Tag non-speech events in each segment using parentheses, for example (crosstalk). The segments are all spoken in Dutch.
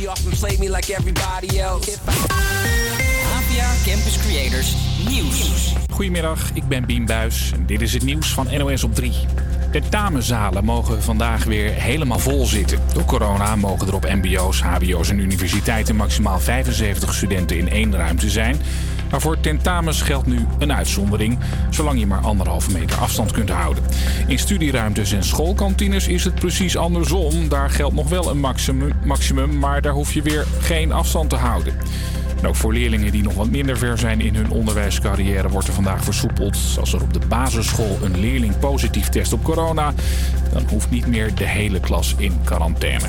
He often played me like everybody else. APA Campus Creators Nieuws. Goedemiddag, ik ben Bien Buis en dit is het nieuws van NOS op 3. Tentamenzalen mogen vandaag weer helemaal vol zitten. Door corona mogen er op mbo's, hbo's en universiteiten maximaal 75 studenten in één ruimte zijn. Maar voor tentamens geldt nu een uitzondering, zolang je maar anderhalve meter afstand kunt houden. In studieruimtes en schoolkantines is het precies andersom. Daar geldt nog wel een maximum, maximum maar daar hoef je weer geen afstand te houden. En ook voor leerlingen die nog wat minder ver zijn in hun onderwijscarrière wordt er vandaag versoepeld. Als er op de basisschool een leerling positief test op corona, dan hoeft niet meer de hele klas in quarantaine.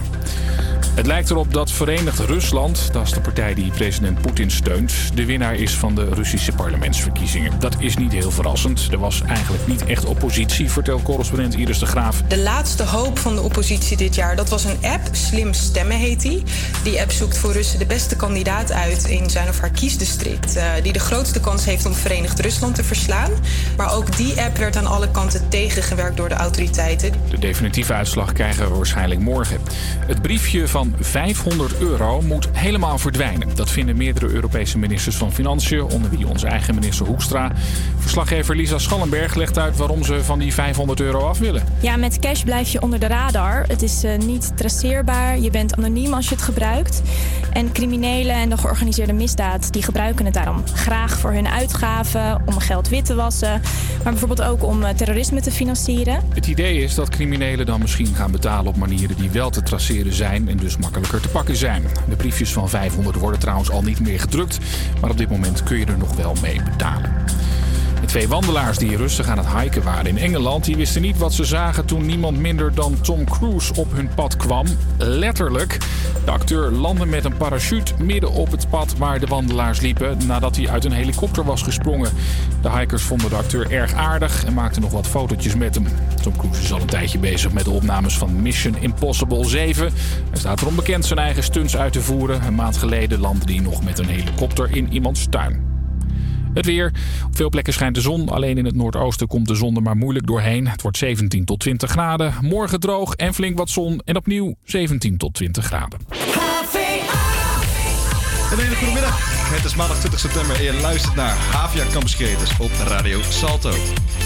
Het lijkt erop dat Verenigd Rusland, dat is de partij die president Poetin steunt, de winnaar is van de Russische parlementsverkiezingen. Dat is niet heel verrassend. Er was eigenlijk niet echt oppositie, vertelt correspondent Iris de Graaf. De laatste hoop van de oppositie dit jaar, dat was een app, Slim Stemmen heet die. Die app zoekt voor Russen de beste kandidaat uit in zijn of haar kiesdistrict, uh, die de grootste kans heeft om Verenigd Rusland te verslaan. Maar ook die app werd aan alle kanten tegengewerkt door de autoriteiten. De definitieve uitslag krijgen we waarschijnlijk morgen. Het briefje van 500 euro moet helemaal verdwijnen. Dat vinden meerdere Europese ministers van Financiën, onder wie onze eigen minister Hoekstra. Verslaggever Lisa Schallenberg legt uit waarom ze van die 500 euro af willen. Ja, met cash blijf je onder de radar. Het is uh, niet traceerbaar, je bent anoniem als je het gebruikt. En criminelen en de georganiseerde misdaad die gebruiken het daarom graag voor hun uitgaven, om geld wit te wassen, maar bijvoorbeeld ook om uh, terrorisme te financieren. Het idee is dat criminelen dan misschien gaan betalen op manieren die wel te traceren zijn en dus makkelijker te pakken zijn. De briefjes van 500 worden trouwens al niet meer gedrukt, maar op dit moment kun je er nog wel mee betalen. Twee wandelaars die rustig aan het hiken waren in Engeland, die wisten niet wat ze zagen toen niemand minder dan Tom Cruise op hun pad kwam. Letterlijk. De acteur landde met een parachute midden op het pad waar de wandelaars liepen nadat hij uit een helikopter was gesprongen. De hikers vonden de acteur erg aardig en maakten nog wat fotootjes met hem. Tom Cruise is al een tijdje bezig met de opnames van Mission Impossible 7. Hij staat erom bekend zijn eigen stunts uit te voeren. Een maand geleden landde hij nog met een helikopter in iemands tuin. Het weer. Op veel plekken schijnt de zon. Alleen in het noordoosten komt de zon er maar moeilijk doorheen. Het wordt 17 tot 20 graden. Morgen droog en flink wat zon. En opnieuw 17 tot 20 graden. Een hele goede middag. Het is maandag 20 september en je luistert naar Havia Campus Creators op Radio Salto.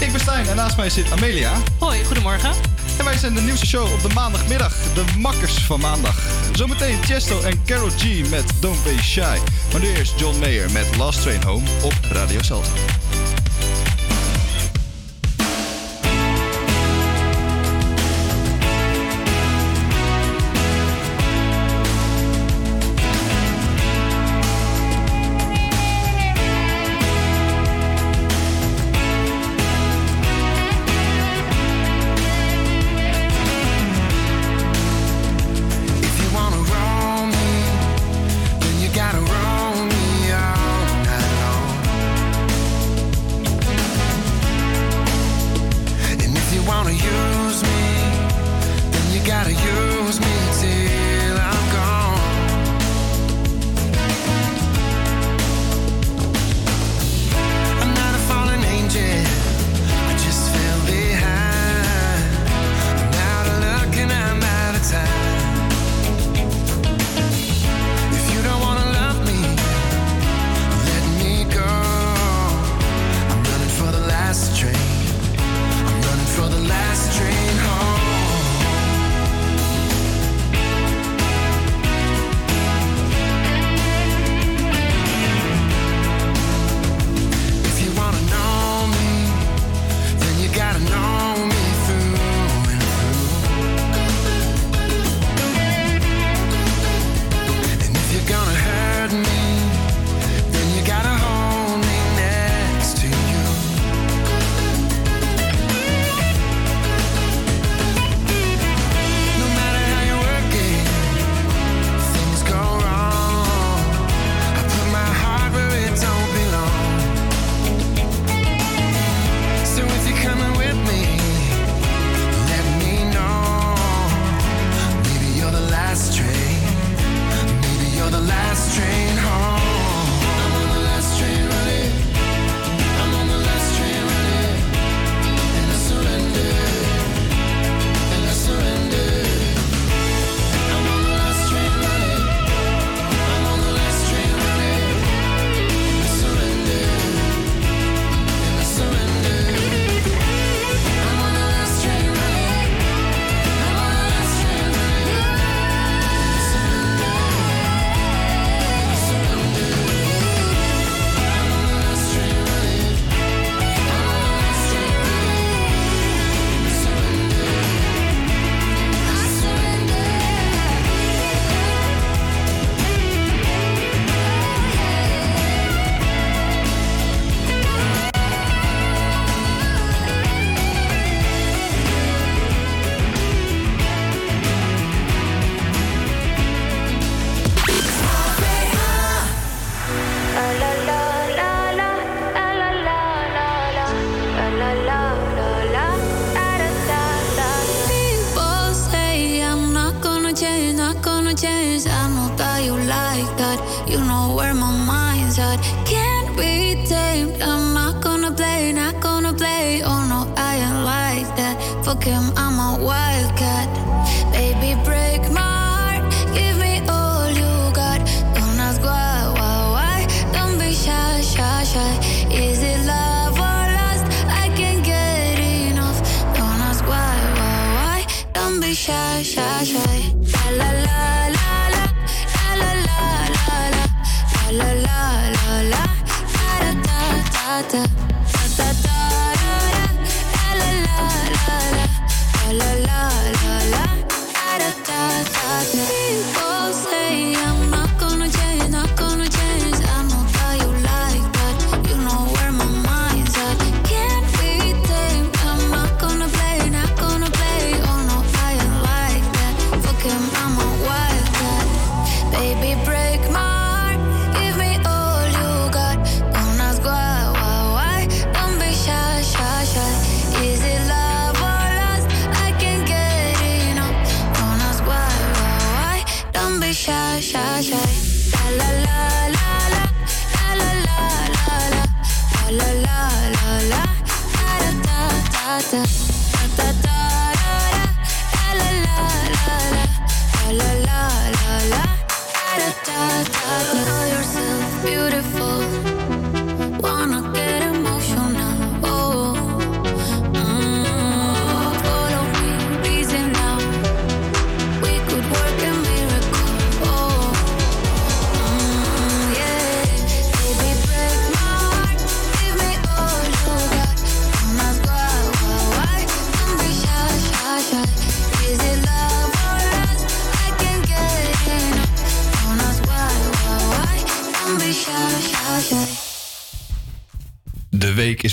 Ik ben Stijn en naast mij zit Amelia. Hoi, goedemorgen. En wij zijn de nieuwste show op de maandagmiddag, de makkers van maandag. Zometeen Chesto en Carol G met Don't Be Shy. Maar nu eerst John Mayer met Last Train Home op Radio Salto.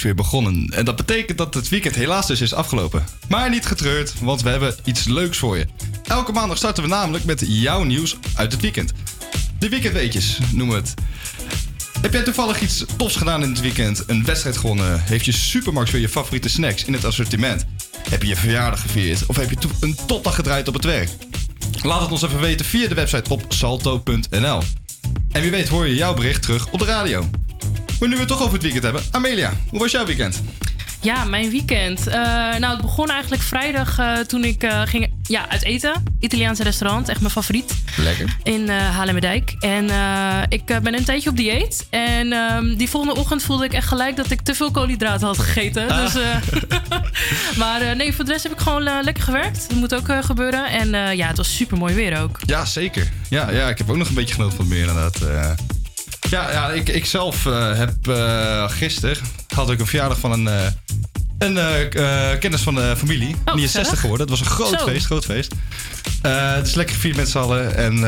Weer begonnen. En dat betekent dat het weekend helaas dus is afgelopen. Maar niet getreurd, want we hebben iets leuks voor je. Elke maandag starten we namelijk met jouw nieuws uit het weekend. De weekendweetjes noemen we het. Heb jij toevallig iets tofs gedaan in het weekend? Een wedstrijd gewonnen? Heeft je supermarkt weer je favoriete snacks in het assortiment? Heb je je verjaardag gevierd? Of heb je een topdag gedraaid op het werk? Laat het ons even weten via de website op salto.nl. En wie weet hoor je jouw bericht terug op de radio. Maar nu we het toch over het weekend hebben. Amelia, hoe was jouw weekend? Ja, mijn weekend. Eh, nou, het begon eigenlijk vrijdag eh, toen ik eh, ging ja, uit eten. Italiaanse restaurant, echt mijn favoriet. Lekker. In eh Haarlemmerdijk. En ik ben een tijdje op dieet. En ehm, die volgende ochtend voelde ik echt gelijk dat ik te veel koolhydraten had gegeten. Dus, eh, (laughs) maar nee, voor de rest heb ik gewoon lekker gewerkt. Dat moet ook gebeuren. En ja, het was super mooi weer ook. Ja, zeker. Ja, ja, ik heb ook nog een beetje genoten van het meer inderdaad. Ja, ja ik, ik zelf eh, heb eh, gisteren had ik een verjaardag van een, eh, een kennis van de familie. Oh, Die is gezellig. 60 geworden. Het was een groot Zo. feest, groot feest. Het is lekker gevierd met z'n allen. En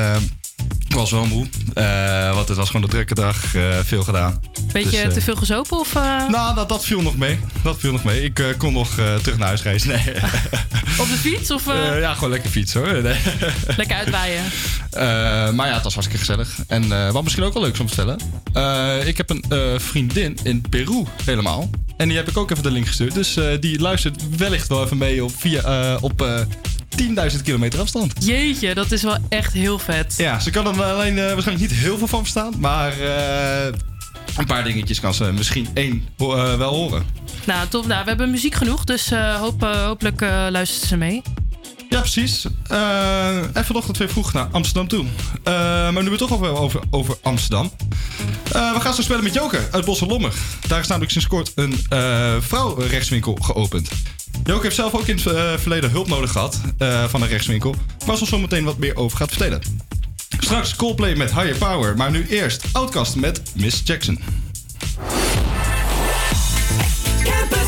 ik was wel moe. Eh, want het was gewoon een drukke dag. eh, veel gedaan. Beetje Dus, eh, te veel gezopen of Nou, dat, dat viel nog mee. Dat viel nog mee. Ik kon nog terug naar huis reizen. Nee. (laughs) op de fiets? Of ja, gewoon lekker fietsen hoor. Nee. (laughs) lekker uitwaaien? Maar ja, het was hartstikke gezellig. En wat misschien ook wel leuk is om te vertellen. ik heb een vriendin in Peru helemaal. En die heb ik ook even de link gestuurd. Dus die luistert wellicht wel even mee op, via, op 10.000 kilometer afstand. Jeetje, dat is wel echt heel vet. Ja, ze kan er alleen eh, waarschijnlijk niet heel veel van verstaan. Maar eh, een paar dingetjes kan ze misschien één eh, wel horen. Nou, top. Nou, we hebben muziek genoeg, dus eh, hoop, eh, hopelijk eh, luistert ze mee. Ja, precies. Eh en vanochtend weer vroeg naar Amsterdam toe. Eh, maar nu we toch over, over, over Amsterdam. Eh, we gaan zo spelen met Joker uit Bosselommer. Daar is namelijk sinds kort een vrouwenrechtswinkel geopend. Joker heeft zelf ook in het verleden hulp nodig gehad eh, van een rechtswinkel. Waar ze zo meteen wat meer over gaat vertellen. Straks Coldplay met Higher Power. Maar nu eerst Outcast met Miss Jackson. Campus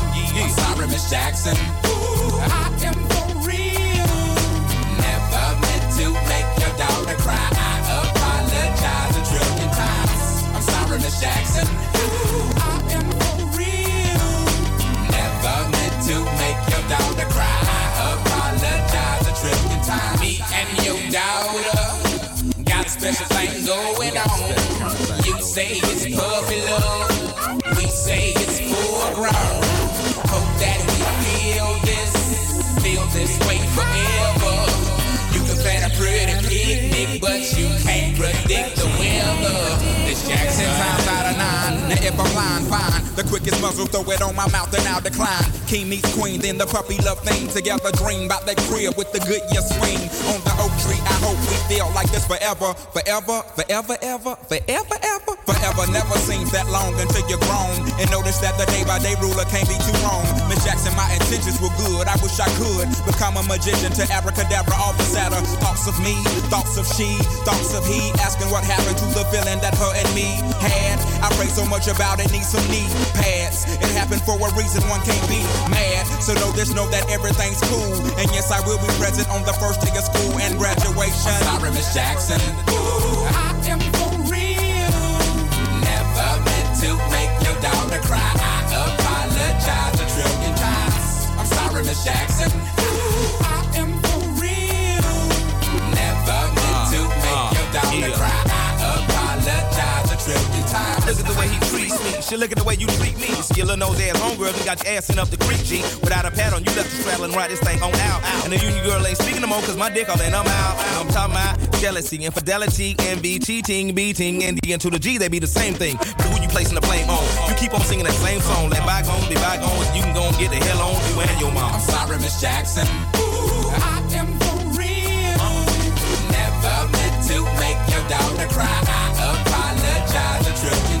I'm sorry, Miss Jackson. Ooh, I am for real. Never meant to make your daughter cry. I apologize a trillion times. I'm sorry, Miss Jackson. Ooh, I am for real. Never meant to make your daughter cry. I apologize a trillion times. Me and your daughter got a special thing going on. You say it's puppy love. We say it's full grown. That we feel this, feel this way forever. You can plan a pretty picnic, but you can't predict the weather. This Jackson times out of. Now if I'm lying, fine. The quickest muzzle, throw it on my mouth and I'll decline. King meets queen, then the puppy love thing. Together dream about that crib with the good year swing. On the oak tree, I hope we feel like this forever. Forever, forever, ever, forever, ever. Forever never seems that long until you're grown. And notice that the day by day ruler can't be too wrong. Miss Jackson, my intentions were good. I wish I could become a magician to abracadabra all the sadder. Thoughts of me, thoughts of she, thoughts of he. Asking what happened to the feeling that her and me had. I pray so much about it, need some knee pads. It happened for a reason, one can't be mad. So know this, know that everything's cool. And yes, I will be present on the first day of school and graduation. I'm Sorry, Miss Jackson. Ooh, I am for real. Never meant to make your daughter cry. I apologize a trillion times. I'm sorry, Miss Jackson. Shit, look at the way you treat me. Skillin' nose ass homegirl, you got your ass in up the creek, G. Without a pad on, you left the straddle and ride this thing on out. And the union girl ain't speaking no more, cause my dick all in, I'm out. I'm talking about jealousy, infidelity, envy, cheating, beating, and the N to the G, they be the same thing. But who you placing the blame on? You keep on singing that same song. Let bygones be bygones, you can go and get the hell on you and your mom. I'm sorry, Miss Jackson. Ooh, I am for real. Never meant to make your daughter cry. I apologize a trillion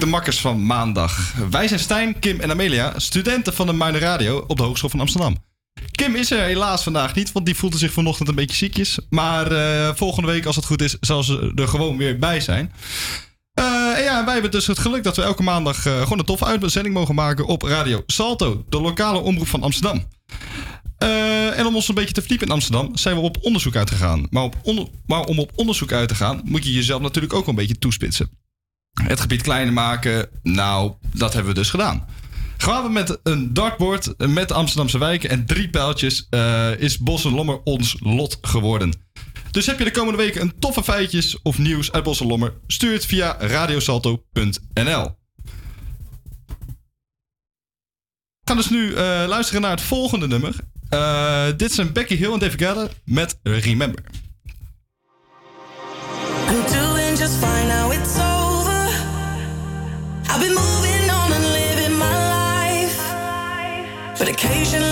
De makkers van maandag? Wij zijn Stijn, Kim en Amelia, studenten van de Muinen Radio op de Hogeschool van Amsterdam. Kim is er helaas vandaag niet, want die voelde zich vanochtend een beetje ziekjes. Maar eh, volgende week, als het goed is, zal ze er gewoon weer bij zijn. Eh, en ja, wij hebben dus het geluk dat we elke maandag eh, gewoon een toffe uitzending mogen maken op Radio Salto, de lokale omroep van Amsterdam. En om ons een beetje te verdiepen in Amsterdam zijn we op onderzoek uitgegaan. Maar, op maar om op onderzoek uit te gaan, moet je jezelf natuurlijk ook een beetje toespitsen. Het gebied kleiner maken, nou, dat hebben we dus gedaan. Gaan we met een dartboard met Amsterdamse wijken en drie pijltjes eh, is Bos en Lommer ons lot geworden. Dus heb je de komende weken een toffe feitjes of nieuws uit Bos en Lommer, stuur het via radiosalto.nl. We gaan dus nu eh, luisteren naar het volgende nummer. Eh, dit zijn Becky Hill en David Guetta met Remember. occasionally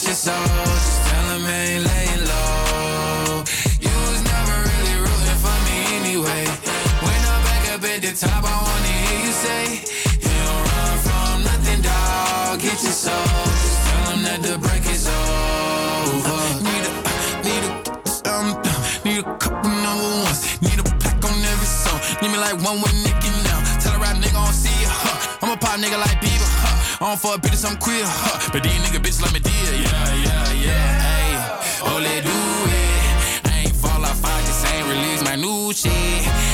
Get your soul. Just tell them ain't laying low. You was never really rooting for me anyway. When I'm back up at the top, I wanna hear you say, You don't run from nothing, dog. Get your soul. Just tell them that the break is over. Need a, need a, um, need a couple number ones. Need a pack on every song. Need me like one with Nicky now. Tell a rap nigga I don't see ya. Huh. I'm a pop nigga like Bieber. Huh. I don't fuck bitches, I'm queer. Huh. But these nigga bitches like me dear. Yeah, yeah, yeah. Hey, oh, let do it. I ain't fall off, I just ain't release my new shit.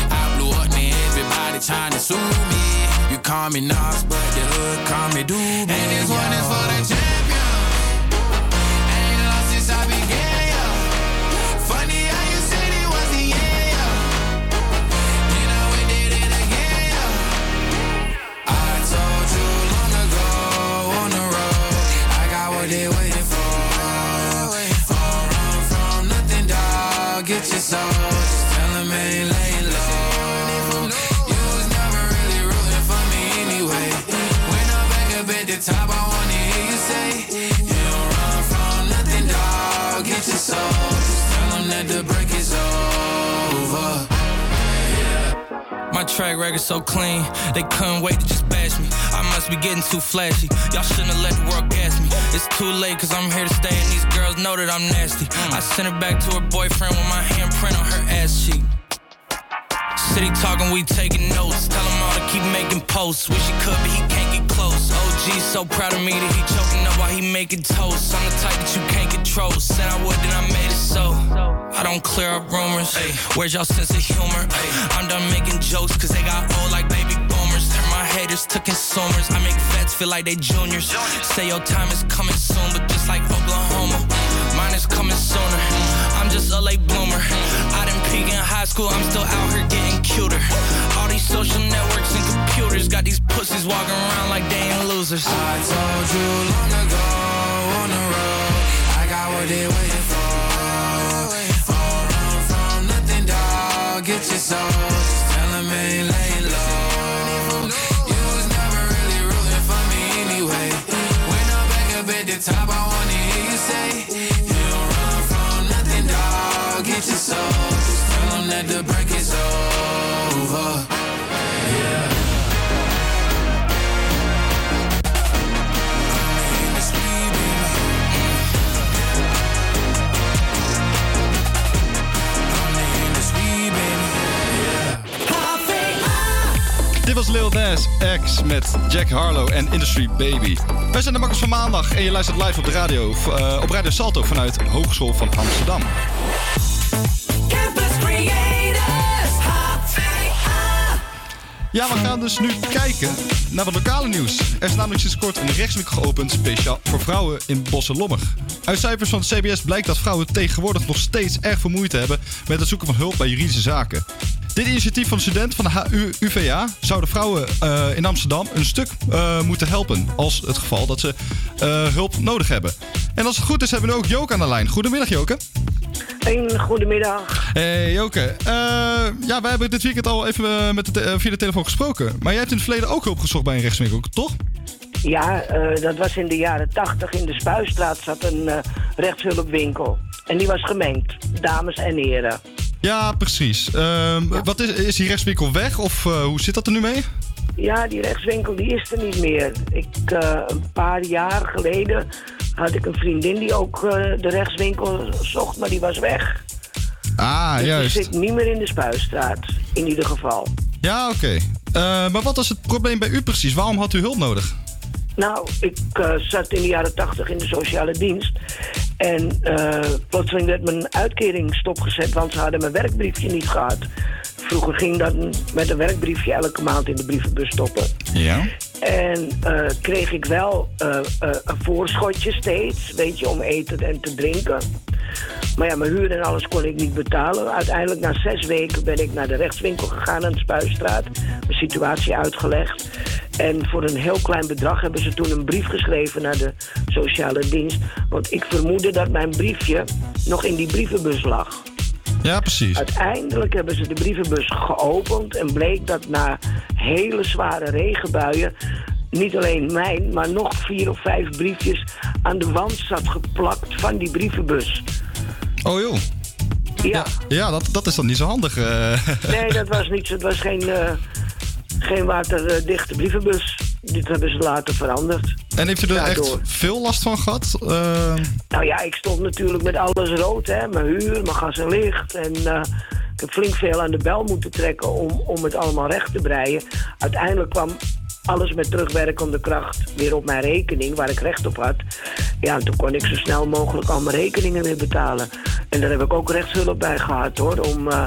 I blew up, man. Everybody trying to sue me. You call me Nas, but the hood call me Doobie. And this one is for the soul. Just tell laying low. You was never really for me anyway. When I'm back up the top, My track record so clean, they couldn't wait to just bash me. I must be getting too flashy. Y'all shouldn't have let the world gas me. It's too late, cause I'm here to stay, and these girls know that I'm nasty. I sent her back to her boyfriend with my handprint on her ass cheek. City talking, we taking notes. Tell all to keep making posts. Wish he could, but he can't get close. Oh. OG so proud of me that he choking up while he making toast. I'm the type that you can't control. Said I would, then I made it so. I don't clear up rumors. Ay, where's y'all sense of humor? Ay, I'm done making jokes cause they got old like baby boomers. Turn my haters to consumers. I make vets feel like they juniors. Say your time is coming soon, but just like Oklahoma, mine is coming sooner. I'm just a late bloomer. I didn't peak in high school, I'm still out here getting cuter. All these social networks and computers got these pussies walking around like they ain't losers. I told you long ago on the road, I got what they waiting for. Don't run from nothing, dog. Get your soul. Just tell them ain't laying low. You was never really rooting for me anyway. When I'm back up at the top, I wanna hear you say, that the break is over. Yeah. Dit was Lil Nas X met Jack Harlow en Industry Baby. Wij zijn de Makkers van Maandag en je luistert live op de radio, eh, op Radio Salto vanuit Hogeschool van Amsterdam. Campus. Ja, we gaan dus nu kijken naar wat lokale nieuws. Er is namelijk sinds kort een rechtswinkel geopend speciaal voor vrouwen in Bosselommer. Uit cijfers van het CBS blijkt dat vrouwen tegenwoordig nog steeds erg veel moeite hebben met het zoeken van hulp bij juridische zaken. Dit initiatief van de studenten van de HU UVA zou de vrouwen eh, in Amsterdam een stuk eh, moeten helpen. Als het geval dat ze eh, hulp nodig hebben. En als het goed is, hebben we nu ook Joke aan de lijn. Goedemiddag, Joke. Een goedemiddag. Hey Joke, ja, wij hebben dit weekend al even met de via de telefoon gesproken. Maar jij hebt in het verleden ook hulp gezocht bij een rechtswinkel, toch? Ja, dat was in de jaren tachtig. In de Spuistraat zat een rechtshulpwinkel. En die was gemengd, dames en heren. Ja, precies. Ehm, Wat is, is die rechtswinkel weg of eh, hoe zit dat er nu mee? Ja, die rechtswinkel die is er niet meer. Ik, eh, een paar jaar geleden had ik een vriendin die ook eh, de rechtswinkel zocht, maar die was weg. Ah, Dus die juist. zit niet meer in de Spuistraat, in ieder geval. Ja, oké. Maar wat was het probleem bij u precies? Waarom had u hulp nodig? Nou, ik zat in de jaren tachtig in de sociale dienst. En eh, plotseling werd mijn uitkering stopgezet, want ze hadden mijn werkbriefje niet gehad. vroeger ging dat met een werkbriefje elke maand in de brievenbus stoppen. Ja. En eh, kreeg ik wel eh, een voorschotje steeds, weet je, om eten en te drinken. Maar ja, mijn huur en alles kon ik niet betalen. Uiteindelijk na zes weken ben ik naar de rechtswinkel gegaan aan de Spuistraat. Mijn situatie uitgelegd. En voor een heel klein bedrag hebben ze toen een brief geschreven naar de sociale dienst. Want ik vermoedde dat mijn briefje nog in die brievenbus lag. Ja, precies. Uiteindelijk hebben ze de brievenbus geopend en bleek dat na hele zware regenbuien niet alleen mijn, maar nog vier of vijf briefjes aan de wand zat geplakt van die brievenbus. Oh joh. Ja. Ja, dat, dat is dan niet zo handig. eh. Nee, dat (laughs) was niet. zo. Het was geen, eh, geen waterdichte brievenbus. Dit hebben ze later veranderd. En heeft u er Daardoor. echt veel last van gehad? Eh, Nou ja, ik stond natuurlijk met alles rood, hè. Mijn huur, mijn gas en licht. En eh, ik heb flink veel aan de bel moeten trekken om, om het allemaal recht te breien. Uiteindelijk kwam alles met terugwerkende kracht weer op mijn rekening, waar ik recht op had. Ja, en toen kon ik zo snel mogelijk al mijn rekeningen weer betalen. En daar heb ik ook rechtshulp bij gehad, hoor. Om, eh,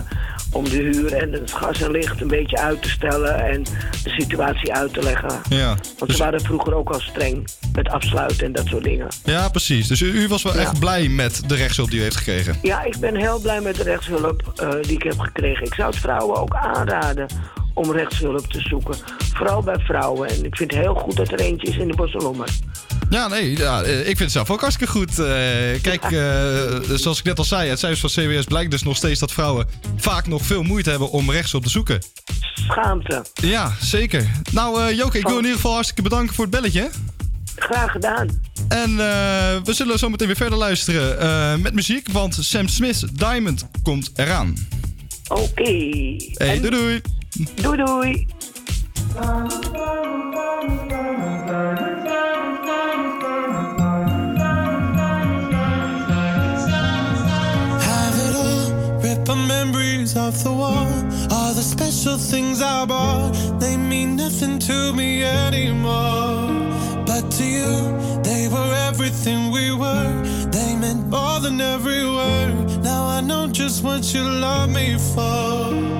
om de huur en het gas en licht een beetje uit te stellen en de situatie uit te leggen. ja. Want ze waren vroeger ook al streng met afsluiten en dat soort dingen. ja, precies. Dus u, u was wel Ja. echt blij met de rechtshulp die u heeft gekregen. Ja, ik ben heel blij met de rechtshulp eh, die ik heb gekregen. Ik zou het vrouwen ook aanraden om rechtshulp te zoeken. Vooral bij vrouwen. En ik vind het heel goed dat er eentje is in de Bosselommer. Ja, nee, ja, eh, ik vind het zelf ook hartstikke goed. Eh, kijk, eh, zoals ik net al zei, uit cijfers van CBS blijkt dus nog steeds dat vrouwen vaak nog veel moeite hebben om rechtshulp te zoeken. Schaamte. Ja, zeker. Nou, eh Joke, ik wil in ieder geval hartstikke bedanken voor het belletje. Graag gedaan. En we zullen zo meteen weer verder luisteren met muziek, want Sam Smith Diamond komt eraan. Oké. Hey, doei doei. Doei doei. Memories off the wall. All the special things I bought, they mean nothing to me anymore. But to you, they were everything we were. They meant more than every word. Now I know just what you love me for.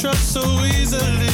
Trust so easily.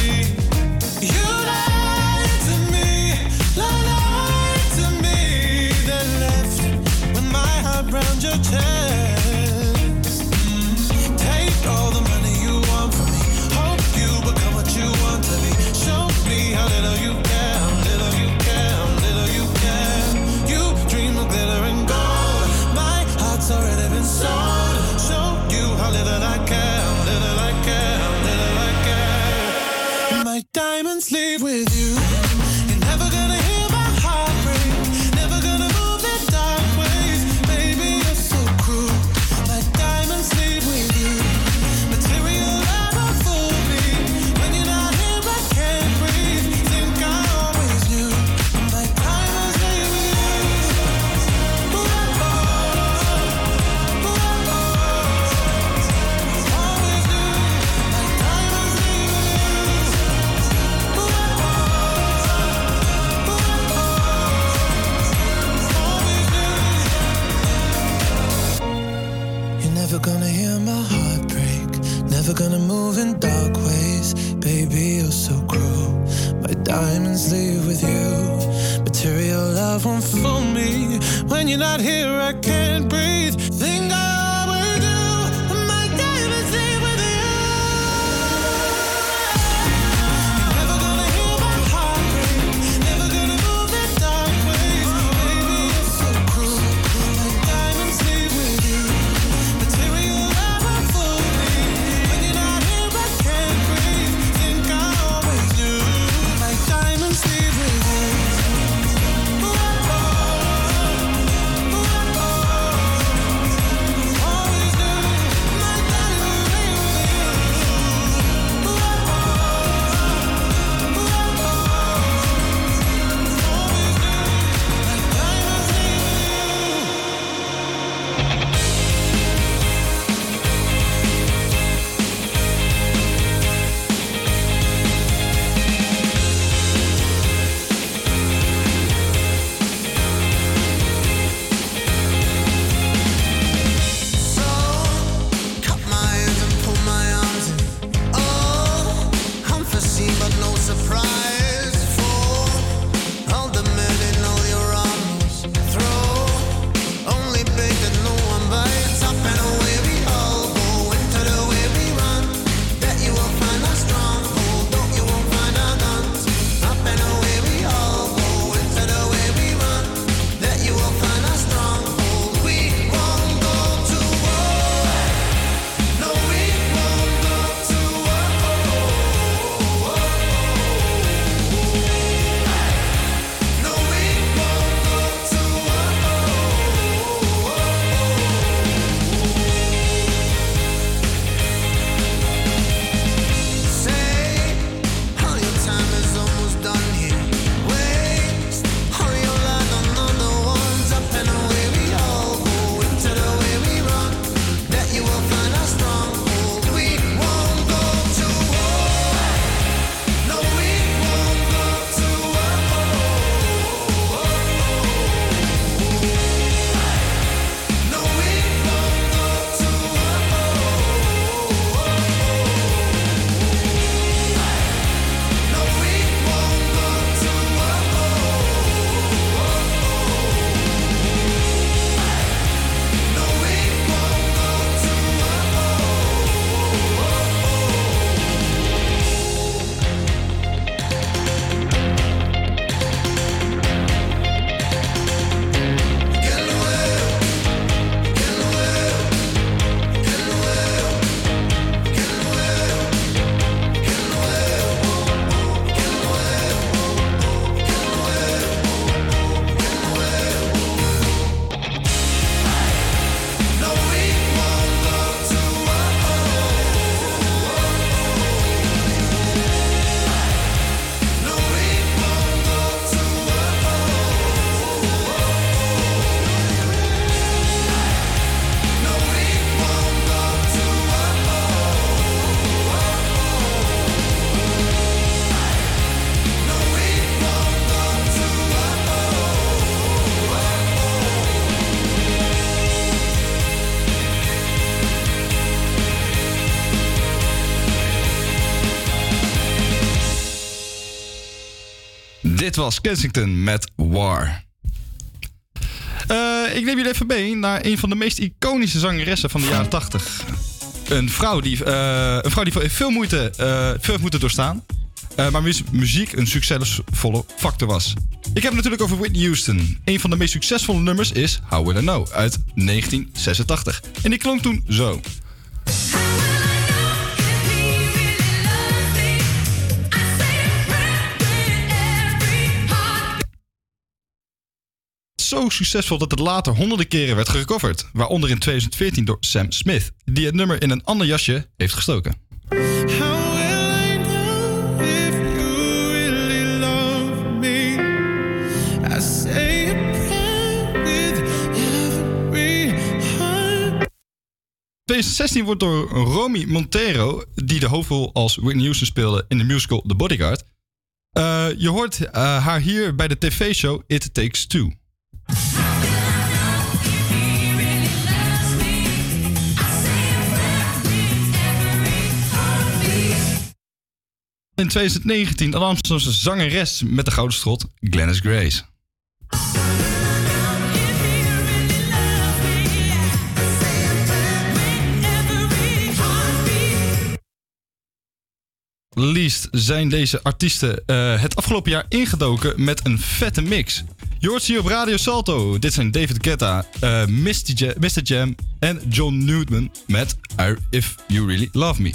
Dit was Kensington met War. Eh, ik neem jullie even mee naar een van de meest iconische zangeressen van de jaren 80. Een vrouw die, uh, een vrouw die veel moeite eh, veel moeten doorstaan. maar muziek een succesvolle factor was. Ik heb het natuurlijk over Whitney Houston. Een van de meest succesvolle nummers is How Will I Know uit 1986. En die klonk toen zo. zo succesvol dat het later honderden keren werd gecoverd. Waaronder in 2014 door Sam Smith, die het nummer in een ander jasje heeft gestoken. 2016 wordt door Romy Montero, die de hoofdrol als Whitney Houston speelde in de musical The Bodyguard, eh, je hoort eh, haar hier bij de tv-show It Takes Two. In 2019 een Amsterdamse zangeres met de gouden strot Glennis Grace. Liest zijn deze artiesten eh, het afgelopen jaar ingedoken met een vette mix. Jortje op Radio Salto. Dit zijn David Guetta, eh, uh, Mr. Jam en John Newman met If You Really Love Me.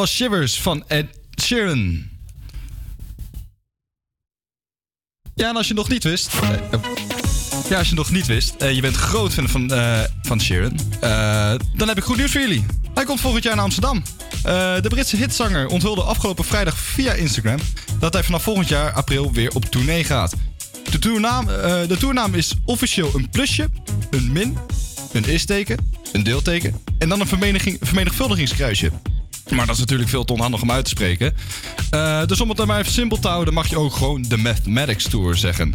was Shivers van Ed Sheeran. Ja, en als je nog niet wist. Eh, eh, ja, als je nog niet wist, uh, je bent groot fan van, uh, van Sheeran. dan heb ik goed nieuws voor jullie. Hij komt volgend jaar naar Amsterdam. de Britse hitzanger onthulde afgelopen vrijdag via Instagram dat hij vanaf volgend jaar april weer op tournee gaat. De toernaam, de toernaam is officieel een plusje, een min, een is-teken, een deelteken en dan een vermenigvuldigingskruisje. Maar dat is natuurlijk veel te onhandig om uit te spreken. Eh, dus om het dan maar even simpel te houden, mag je ook gewoon de Mathematics Tour zeggen.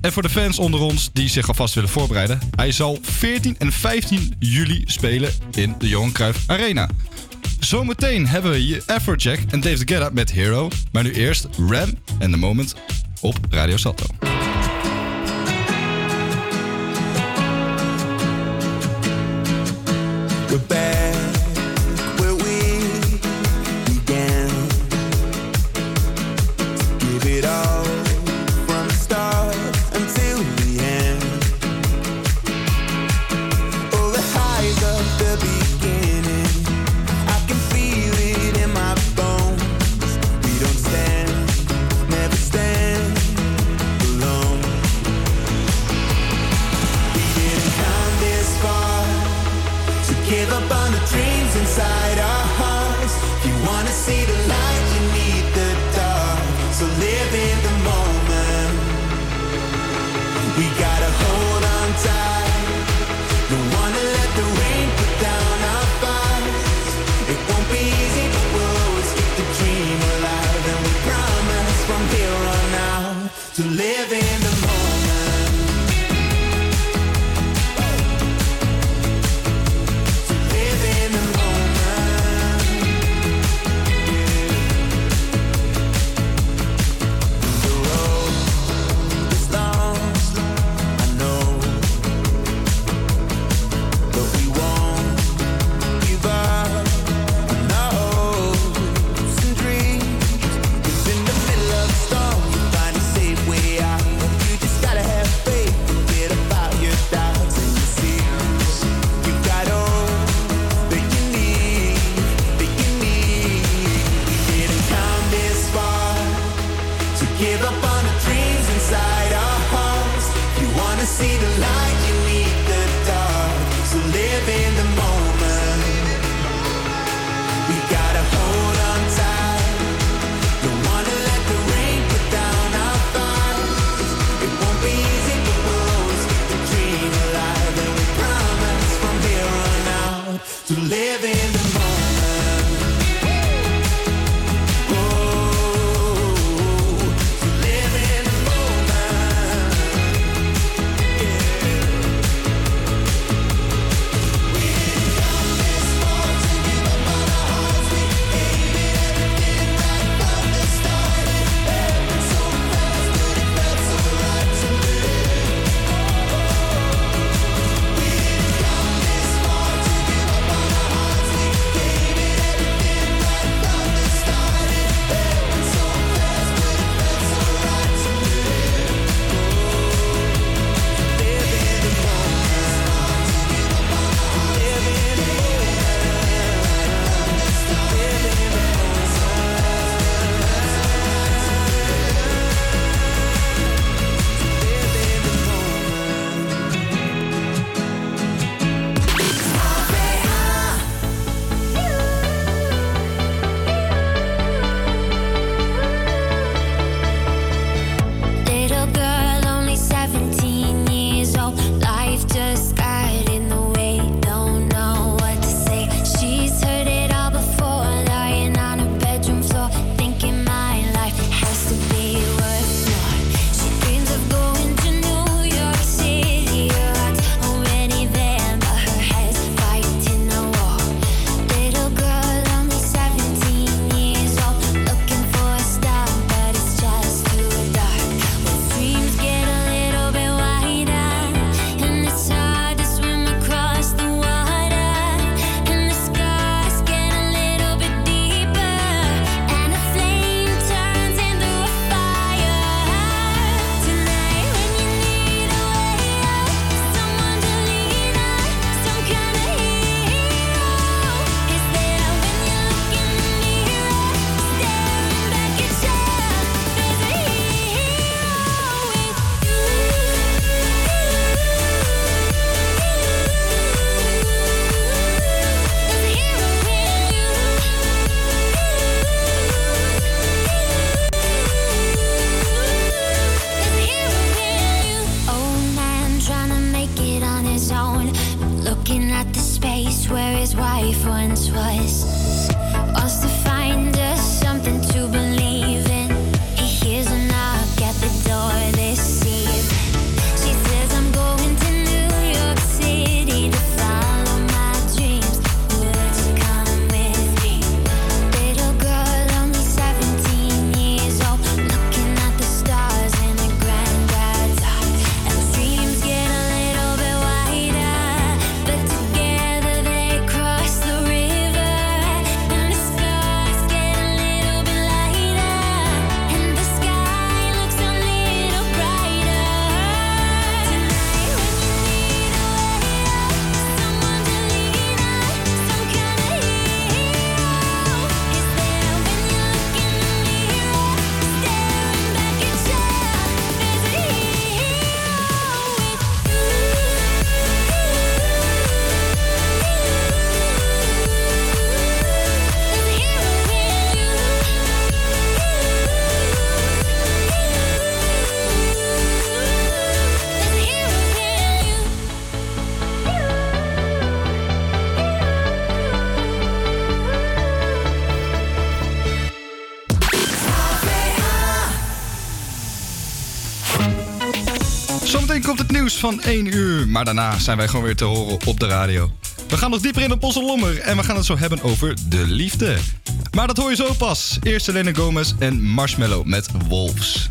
En voor de fans onder ons die zich alvast willen voorbereiden, hij zal 14 en 15 juli spelen in de Johan Cruijff Arena. Zometeen hebben we je Afrojack en Dave Up met Hero, maar nu eerst Ram en The Moment op Radio Salto. We got a whole his wife once was. Wants to find van 1 uur. Maar daarna zijn wij gewoon weer te horen op de radio. We gaan nog dieper in op onze lommer en we gaan het zo hebben over de liefde. Maar dat hoor je zo pas. Eerst Selena Gomez en Marshmallow met Wolves.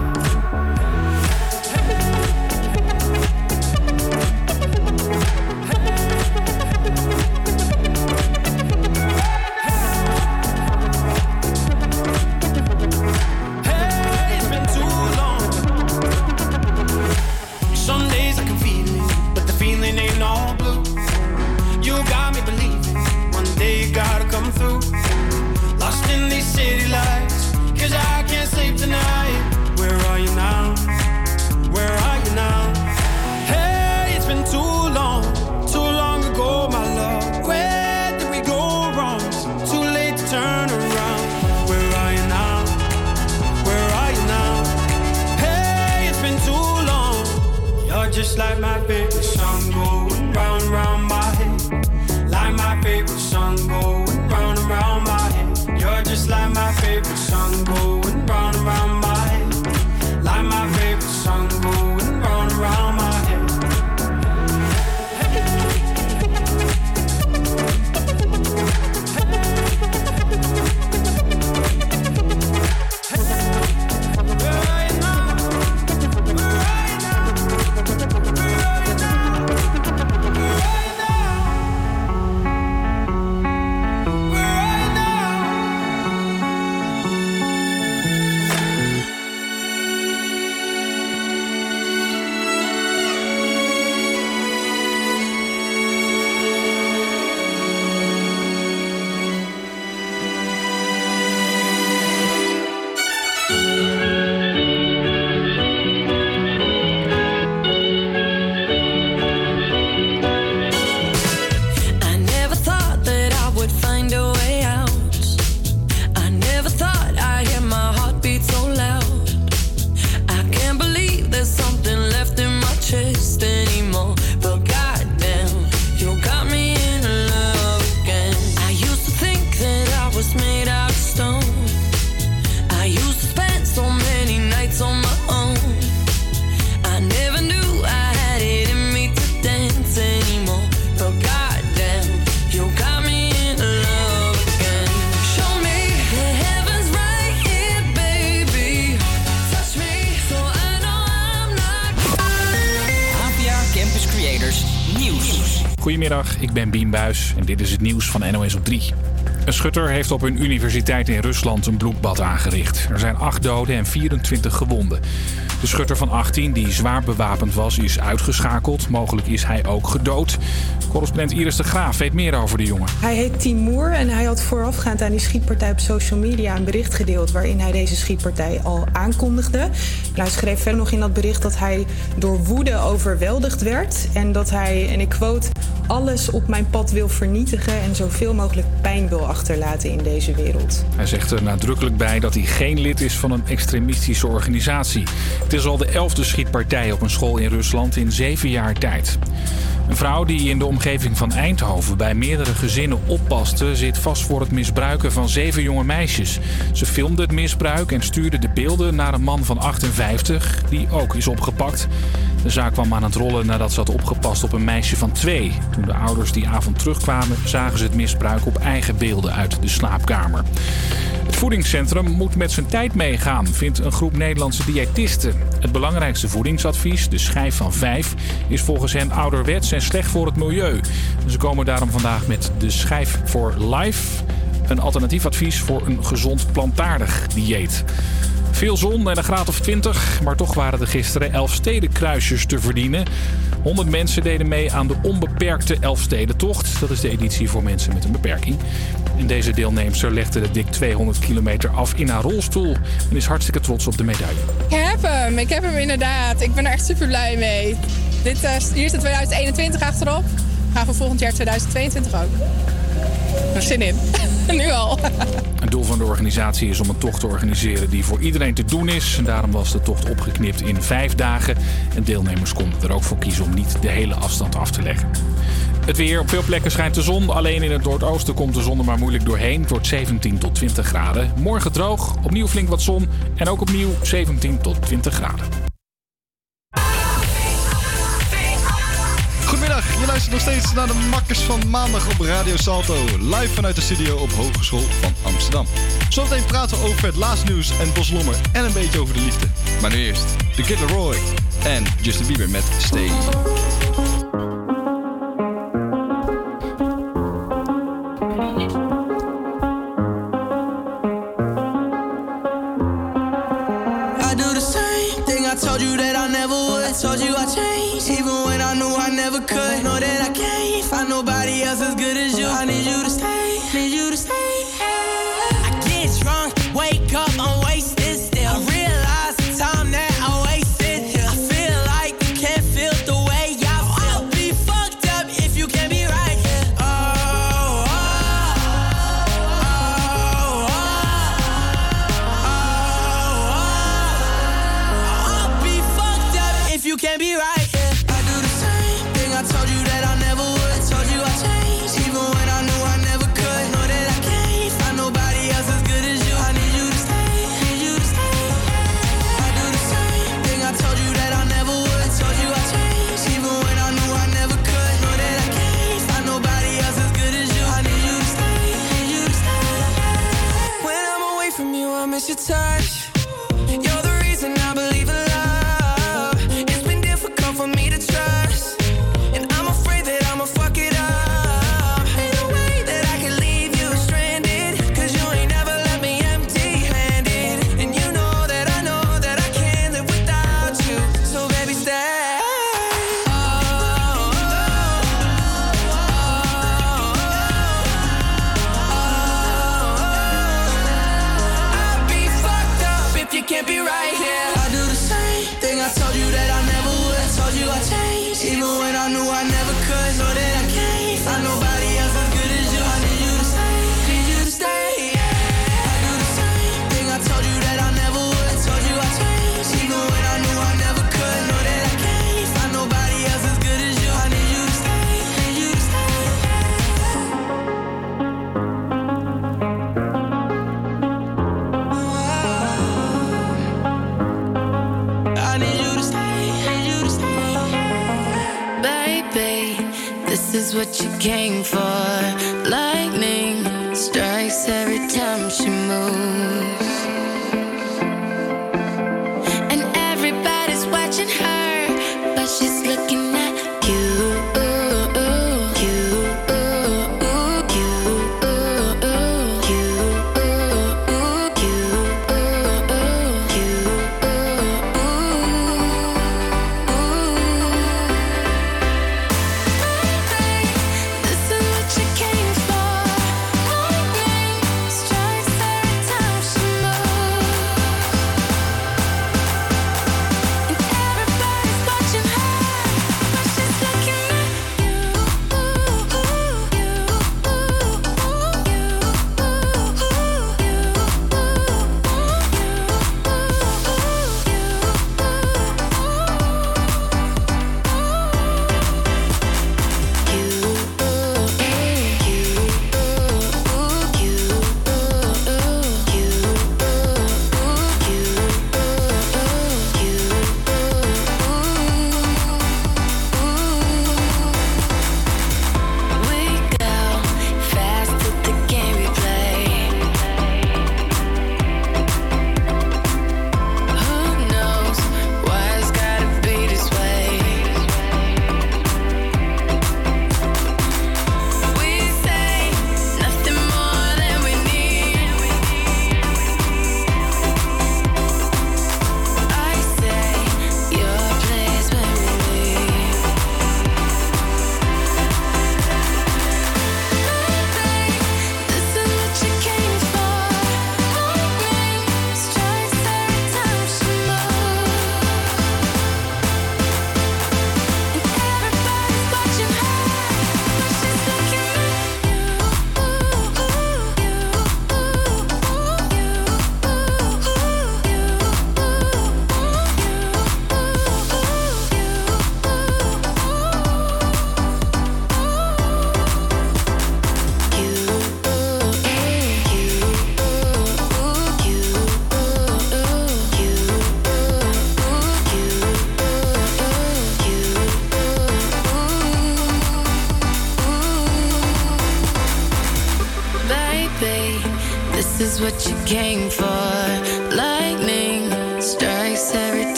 just like my favorite song going round and round my head. Like my favorite song going round and round my head. You're just like my Goedemiddag, ik ben Bien Buis en dit is het nieuws van NOS op 3. Een schutter heeft op een universiteit in Rusland een bloedbad aangericht. Er zijn 8 doden en 24 gewonden. De schutter van 18, die zwaar bewapend was, is uitgeschakeld. Mogelijk is hij ook gedood. Correspondent Iris de Graaf weet meer over de jongen. Hij heet Timur en hij had voorafgaand aan die schietpartij op social media een bericht gedeeld waarin hij deze schietpartij al aankondigde. Hij schreef verder nog in dat bericht dat hij door woede overweldigd werd en dat hij, en ik quote, alles op mijn pad wil vernietigen en zoveel mogelijk pijn wil achterlaten in deze wereld. Hij zegt er nadrukkelijk bij dat hij geen lid is van een extremistische organisatie. Het is al de elfde schietpartij op een school in Rusland in zeven jaar tijd. Een vrouw die in de omgeving van Eindhoven bij meerdere gezinnen oppaste, zit vast voor het misbruiken van zeven jonge meisjes. Ze filmde het misbruik en stuurde de beelden naar een man van 58, die ook is opgepakt. De zaak kwam aan het rollen nadat ze had opgepast op een meisje van twee. Toen de ouders die avond terugkwamen, zagen ze het misbruik op eigen beelden uit de slaapkamer. Het voedingscentrum moet met zijn tijd meegaan, vindt een groep Nederlandse diëtisten. Het belangrijkste voedingsadvies, de schijf van 5, is volgens hen ouderwets en slecht voor het milieu. Ze komen daarom vandaag met de schijf voor life, een alternatief advies voor een gezond plantaardig dieet. Veel zon en een graad of 20, maar toch waren er gisteren Elfstedenkruisjes te verdienen. 100 mensen deden mee aan de onbeperkte Elfstedentocht. Dat is de editie voor mensen met een beperking. En deze deelnemster legde de dik 200 kilometer af in haar rolstoel en is hartstikke trots op de medaille. Ik heb hem, ik heb hem inderdaad. Ik ben er echt super blij mee. Dit, eh, hier is de 2021 achterop. Gaan we volgend jaar 2022 ook. Er zin in. (laughs) nu al. Het doel van de organisatie is om een tocht te organiseren die voor iedereen te doen is. Daarom was de tocht opgeknipt in vijf dagen. En deelnemers konden er ook voor kiezen om niet de hele afstand af te leggen. Het weer. Op veel plekken schijnt de zon. Alleen in het noordoosten komt de zon er maar moeilijk doorheen. Wordt 17 tot 20 graden. Morgen droog. Opnieuw flink wat zon. En ook opnieuw 17 tot 20 graden. Goedemiddag, je luistert nog steeds naar de makkers van maandag op Radio Salto. Live vanuit de studio op Hogeschool van Amsterdam. Zometeen praten we over het laatste nieuws en Boslommer en een beetje over de liefde. Maar nu eerst The Kid Laroi en Justin Bieber met Stay.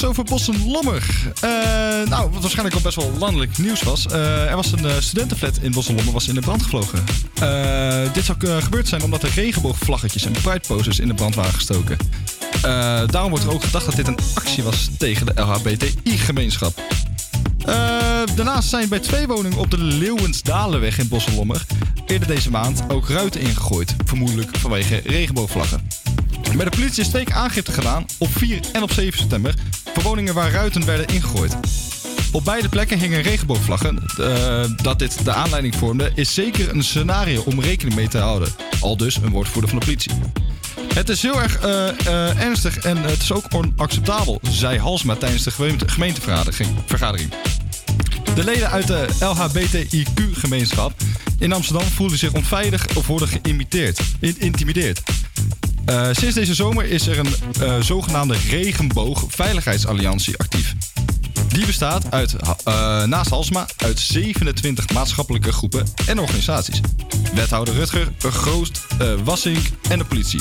Nieuws over Bos en Lommer. Eh, nou, wat waarschijnlijk al best wel landelijk nieuws was. Eh, er was een eh, studentenflat in Bos en Lommer was in de brand gevlogen. Dit zou gebeurd zijn omdat er regenboogvlaggetjes en prideposters in de brand waren gestoken. Daarom wordt er ook gedacht dat dit een actie was tegen de LHBTI-gemeenschap. Daarnaast zijn bij twee woningen op de Leeuwensdalenweg in Bos en Lommer eerder deze maand ook ruiten ingegooid. Vermoedelijk vanwege regenboogvlaggen. Bij de politie is twee aangifte gedaan op 4 en op 7 september woningen waar ruiten werden ingegooid. Op beide plekken hingen regenboogvlaggen. Eh, dat dit de aanleiding vormde is zeker een scenario om rekening mee te houden. Al dus een woordvoerder van de politie. Het is heel erg eh, eh, ernstig en het is ook onacceptabel, zei Halsma tijdens de gemeente- gemeentevergadering. vergadering. De leden uit de LHBTIQ-gemeenschap in Amsterdam voelden zich onveilig of worden geïmiteerd, in- Uh, sinds deze zomer is er een uh, zogenaamde regenboog-veiligheidsalliantie actief. Die bestaat uit, uh, naast Halsma uit 27 maatschappelijke groepen en organisaties. Wethouder Rutger, Groost, Wassink en de politie.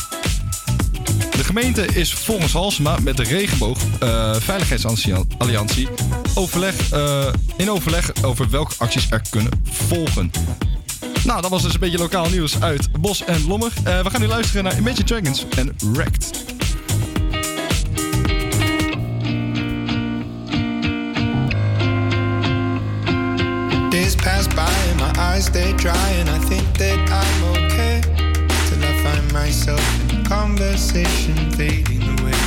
De gemeente is volgens Halsma met de Regenboog Veiligheidsalliantie overleg, in overleg over welke acties er kunnen volgen. Nou, dat was dus een beetje lokaal nieuws uit Bos en Lommer. Uh, we gaan nu luisteren naar Imagine Dragons en Wrecked. Days pass by and my eyes stay dry, and I think that I'm okay. Till I find myself in conversation fading away.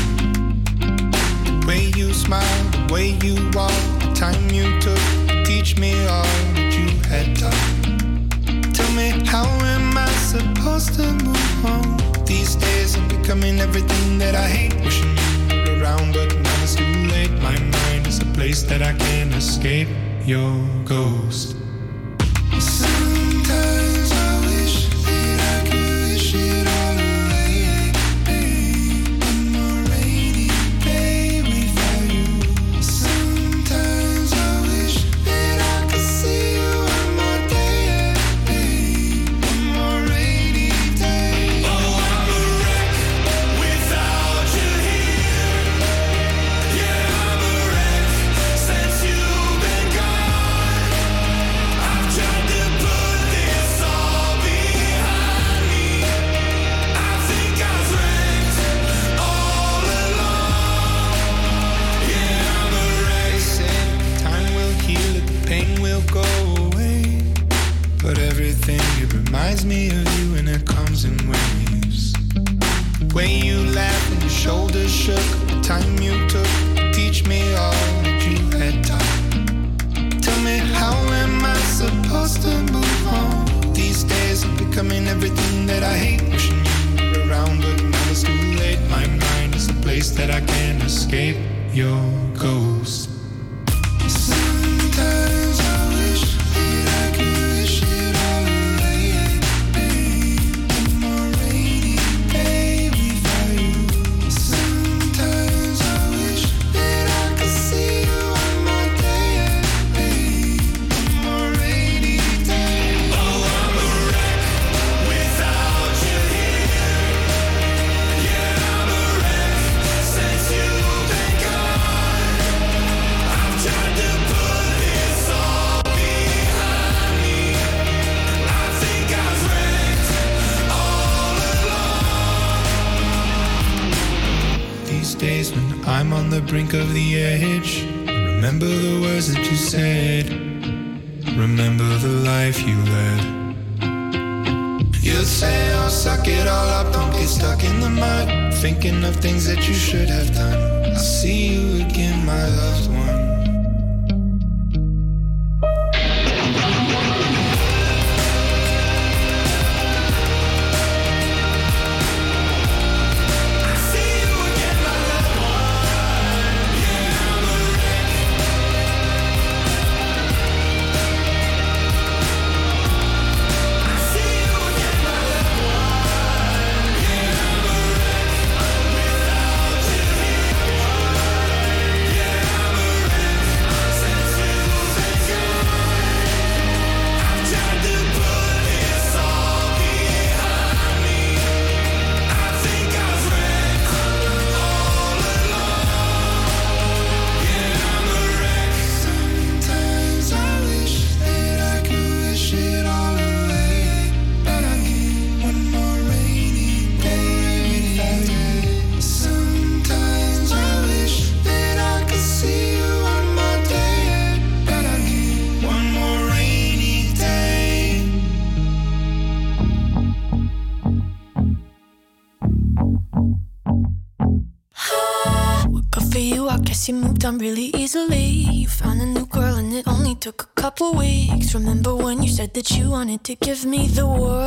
The way you smile, the way you walk, the time you took to teach me all that you had taught. How am I supposed to move on? These days I'm becoming everything that I hate. Wishing you were around, but now it's too late. My mind is a place that I can't escape. Your ghost. Shook, the time you took to teach me all that you had taught. Tell me, how am I supposed to move on? These days I'm becoming everything that I hate. Wishing you were around, but now it's too late. My mind is a place that I can't escape. Your ghost. remember when you said that you wanted to give me the world?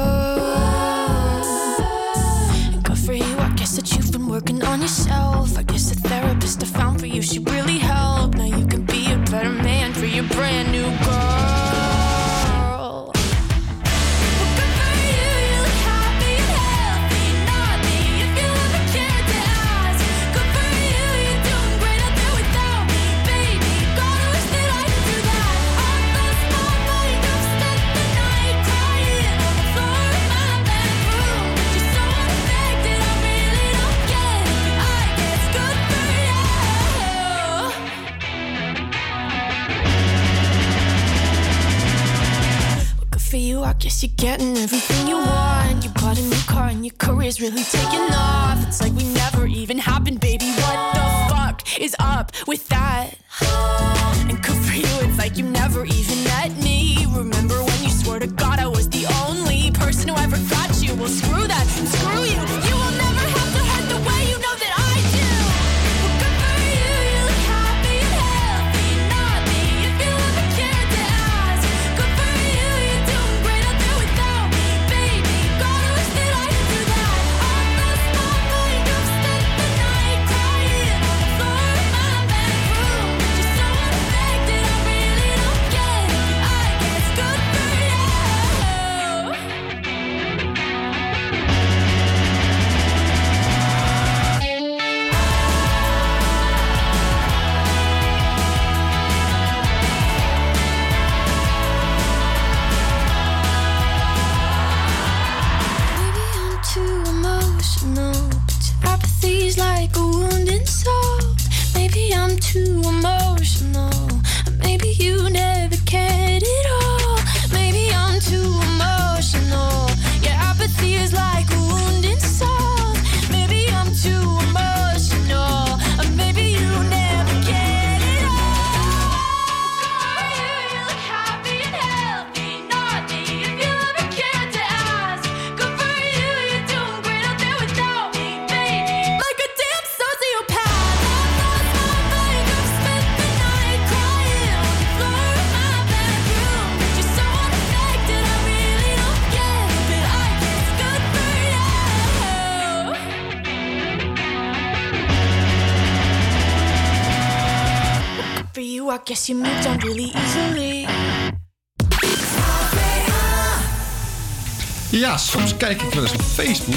soms kijk ik wel eens op Facebook.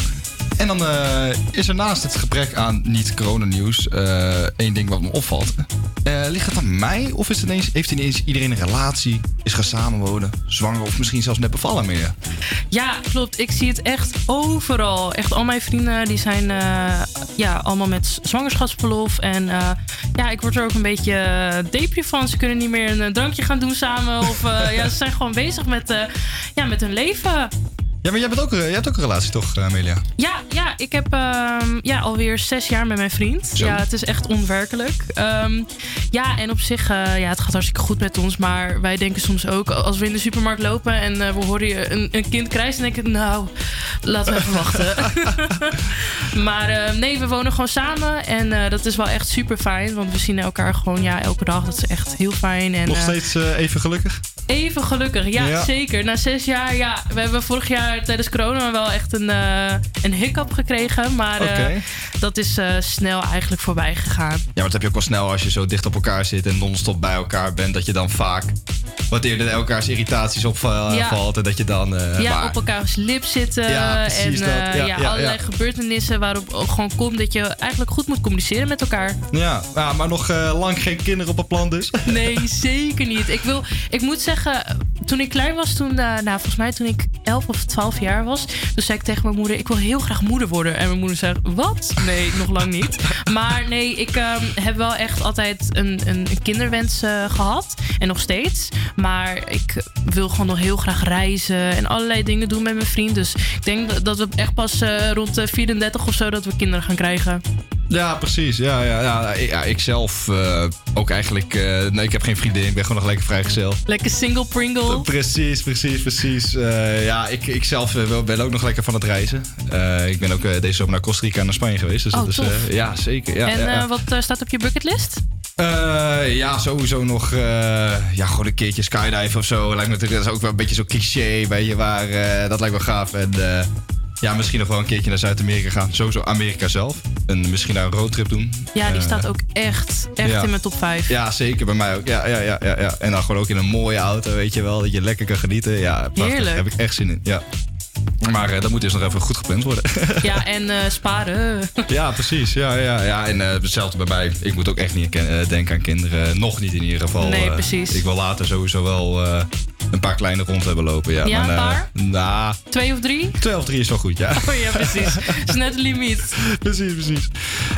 En dan eh, is er naast het gebrek aan niet-coronanieuws uh, eh, één ding wat me opvalt. Eh, ligt het aan mij of is het ineens, heeft ineens iedereen een relatie? Is gaan samenwonen, zwanger of misschien zelfs net bevallen meer? Ja, klopt. Ik zie het echt overal. Echt al mijn vrienden die zijn ja, allemaal met zwangerschapsverlof. En ja, ik word er ook een beetje depri van. Ze kunnen niet meer een drankje gaan doen samen. Of ja, ze zijn gewoon bezig met, ja, met hun leven. Ja, maar jij, bent ook, eh, jij hebt ook een relatie toch, eh, Amelia? Ja, ja ik heb ehm, ja, alweer zes jaar met mijn vriend. Zo. Ja, het is echt onwerkelijk. Ehm, ja, en op zich, eh, ja, het gaat hartstikke goed met ons. Maar wij denken soms ook, als we in de supermarkt lopen en we horen je een, een kind krijsen, dan denk ik, nou, laten we even (laughs) wachten. (laughs) maar eh, nee, we wonen gewoon samen. En dat is wel echt super fijn. Want we zien elkaar gewoon ja, elke dag. Dat is echt heel fijn. En, Nog steeds even gelukkig? Even gelukkig, ja, Ja. zeker. Na zes jaar, ja, we hebben vorig jaar tijdens corona wel echt een, eh, een hiccup gekregen. Maar eh, Oké. dat is eh, snel eigenlijk voorbij gegaan. Ja, maar dat heb je ook wel snel als je zo dicht op elkaar zit en non-stop bij elkaar bent. Dat je dan vaak wat eerder elkaars irritaties opvalt. Ja. En dat je dan... eh, ja, maar- op elkaars lip zitten. Ja, en eh, Ja, allerlei gebeurtenissen waarop ook gewoon komt dat je eigenlijk goed moet communiceren met elkaar. Ja, ja, maar nog eh, lang geen kinderen op het plan dus. Nee, zeker niet. Ik, wil, ik moet zeggen, toen ik klein was, toen, eh, nou volgens mij toen ik 11 of 12 jaar was, toen zei ik tegen mijn moeder: Ik wil heel graag moeder worden. En mijn moeder zei: Wat? Nee, nog lang niet. (laughs) Maar nee, ik ehm, heb wel echt altijd een, een, kinderwens eh, gehad. En nog steeds. Maar ik wil gewoon nog heel graag reizen en allerlei dingen doen met mijn vriend. Dus ik denk dat- we echt pas eh, rond de 34 of zo dat we kinderen gaan krijgen. Ja, precies. Ja, ja, ja. ja ik zelf ook eigenlijk... eh, nee, ik heb geen vriendin. Ik ben gewoon nog lekker vrijgezel. Lekker single Pringle. Precies, precies, precies. Eh, ja, ik, ik zelf eh, ben ook nog lekker van het reizen. Eh, ik ben ook eh, deze zomer naar Costa Rica en naar Spanje geweest. Dus Oh, dat is, eh, ja, zeker. Ja, en ja, eh, wat eh, staat op je bucketlist? Eh, ja, sowieso nog. eh, ja, gewoon een keertje skydive of zo. Lijkt me natuurlijk, dat is ook wel een beetje zo cliché. Weet je waar. eh, dat lijkt wel gaaf. En eh, ja, misschien nog wel een keertje naar Zuid-Amerika gaan. Sowieso Amerika zelf. En misschien daar een roadtrip doen. Ja, die Eh, staat ook echt, echt ja. in mijn top 5. Ja, zeker bij mij ook. Ja, ja, ja, ja, ja. En dan gewoon ook in een mooie auto, weet je wel. Dat je lekker kan genieten. Ja, prachtig. Heerlijk. Daar heb ik echt zin in. Ja. Maar eh, dat moet dus nog even goed gepland worden. ja, en eh, sparen. (laughs) ja, precies. Ja, ja, ja. En eh, hetzelfde bij mij. Ik moet ook echt niet denken aan kinderen. Nog niet in ieder geval. Nee, precies. ik wil later sowieso wel een paar kleine rond hebben lopen. Ja, maar, paar? Nou, twee of drie? Twee of drie is wel goed, ja. Oh ja, precies. (laughs) Dat is net een limiet. precies, precies.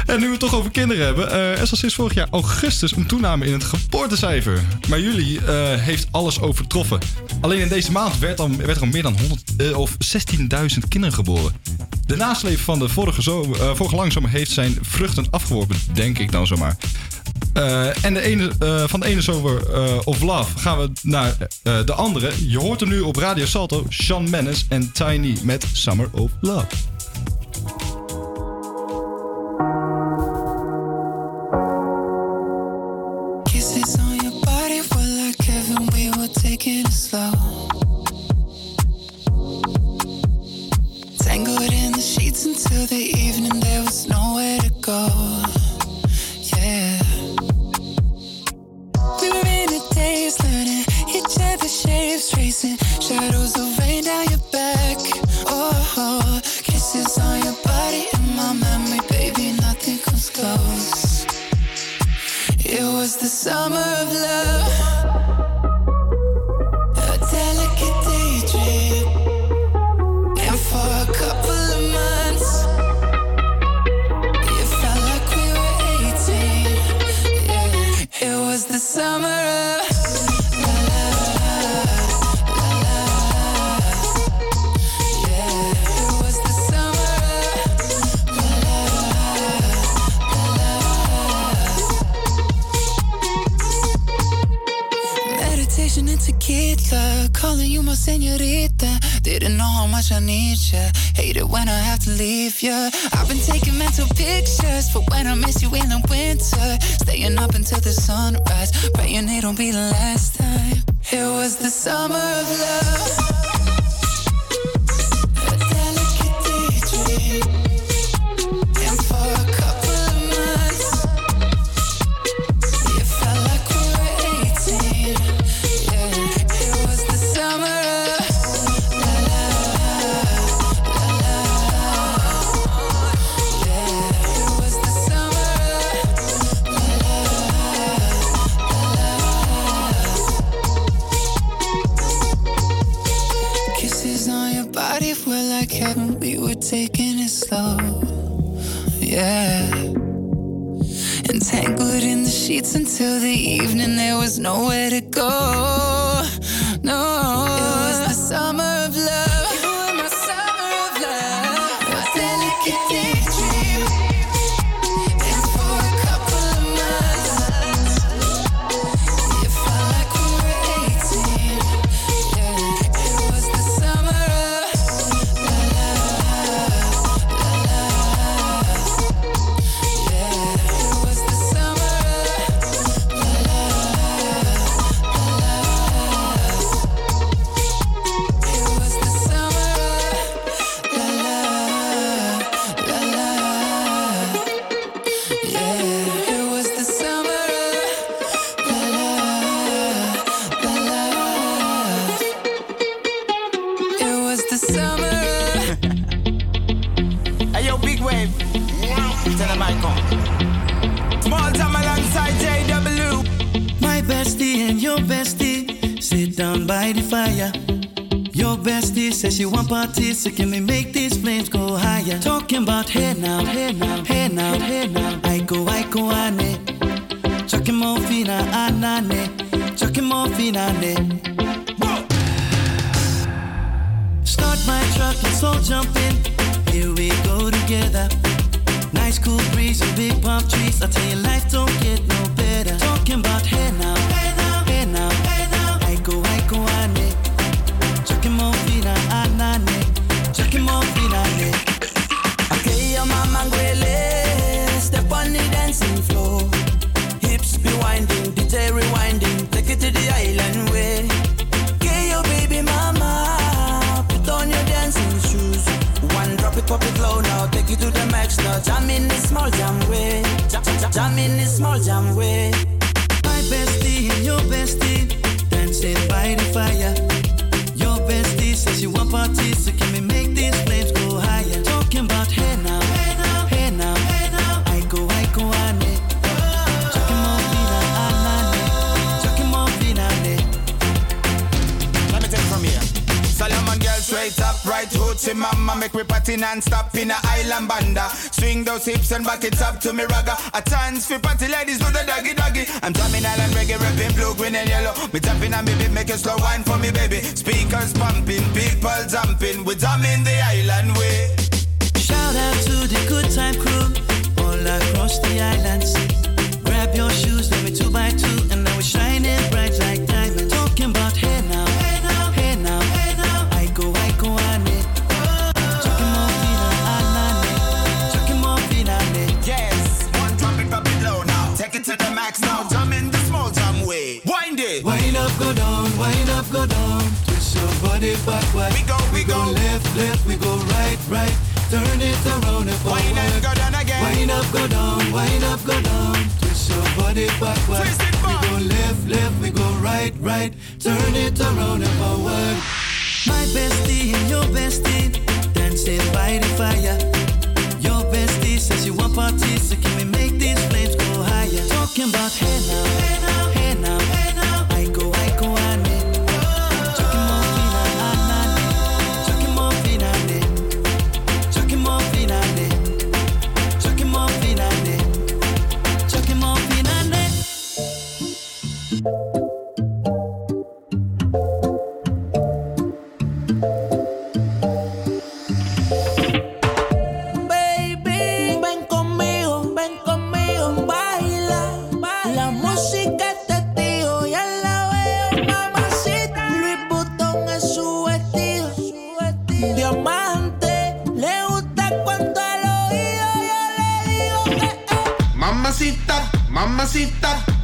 En nu we het toch over kinderen hebben. er is al sinds vorig jaar augustus een toename in het geboortecijfer. Maar jullie heeft alles overtroffen. Alleen in deze maand werd, dan, werd er al meer dan 100, of 16 10.000 kinderen geboren. De nasleep van de vorige, zomer, eh, heeft zijn vruchten afgeworpen, denk ik dan zomaar. Uh, en de ene, eh, van de ene zover of love gaan we naar de andere. Je hoort hem nu op Radio Salto, Sean Menes en Tiny met Summer of Love. On your we it. Until the evening, there was nowhere to go. Yeah. We were in a daze, learning each other's shapes, tracing shadows of rain down your back. Oh, kisses on your body in my memory, baby, nothing comes close. It was the summer of love. The summer calling you my señorita. Didn't know how much I need ya. Hate it when I have to leave ya. I've been taking mental pictures for when I miss you in the winter. Staying up until the sunrise, praying it won't be the last time. It was the summer of love. Sheets until the evening, there was nowhere to go. you want party, so give me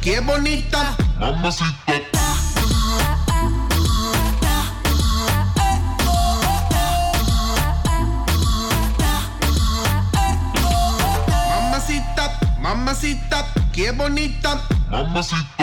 qué bonita. Mamacita. Mamacita, mamacita, qué bonita. Mamacita.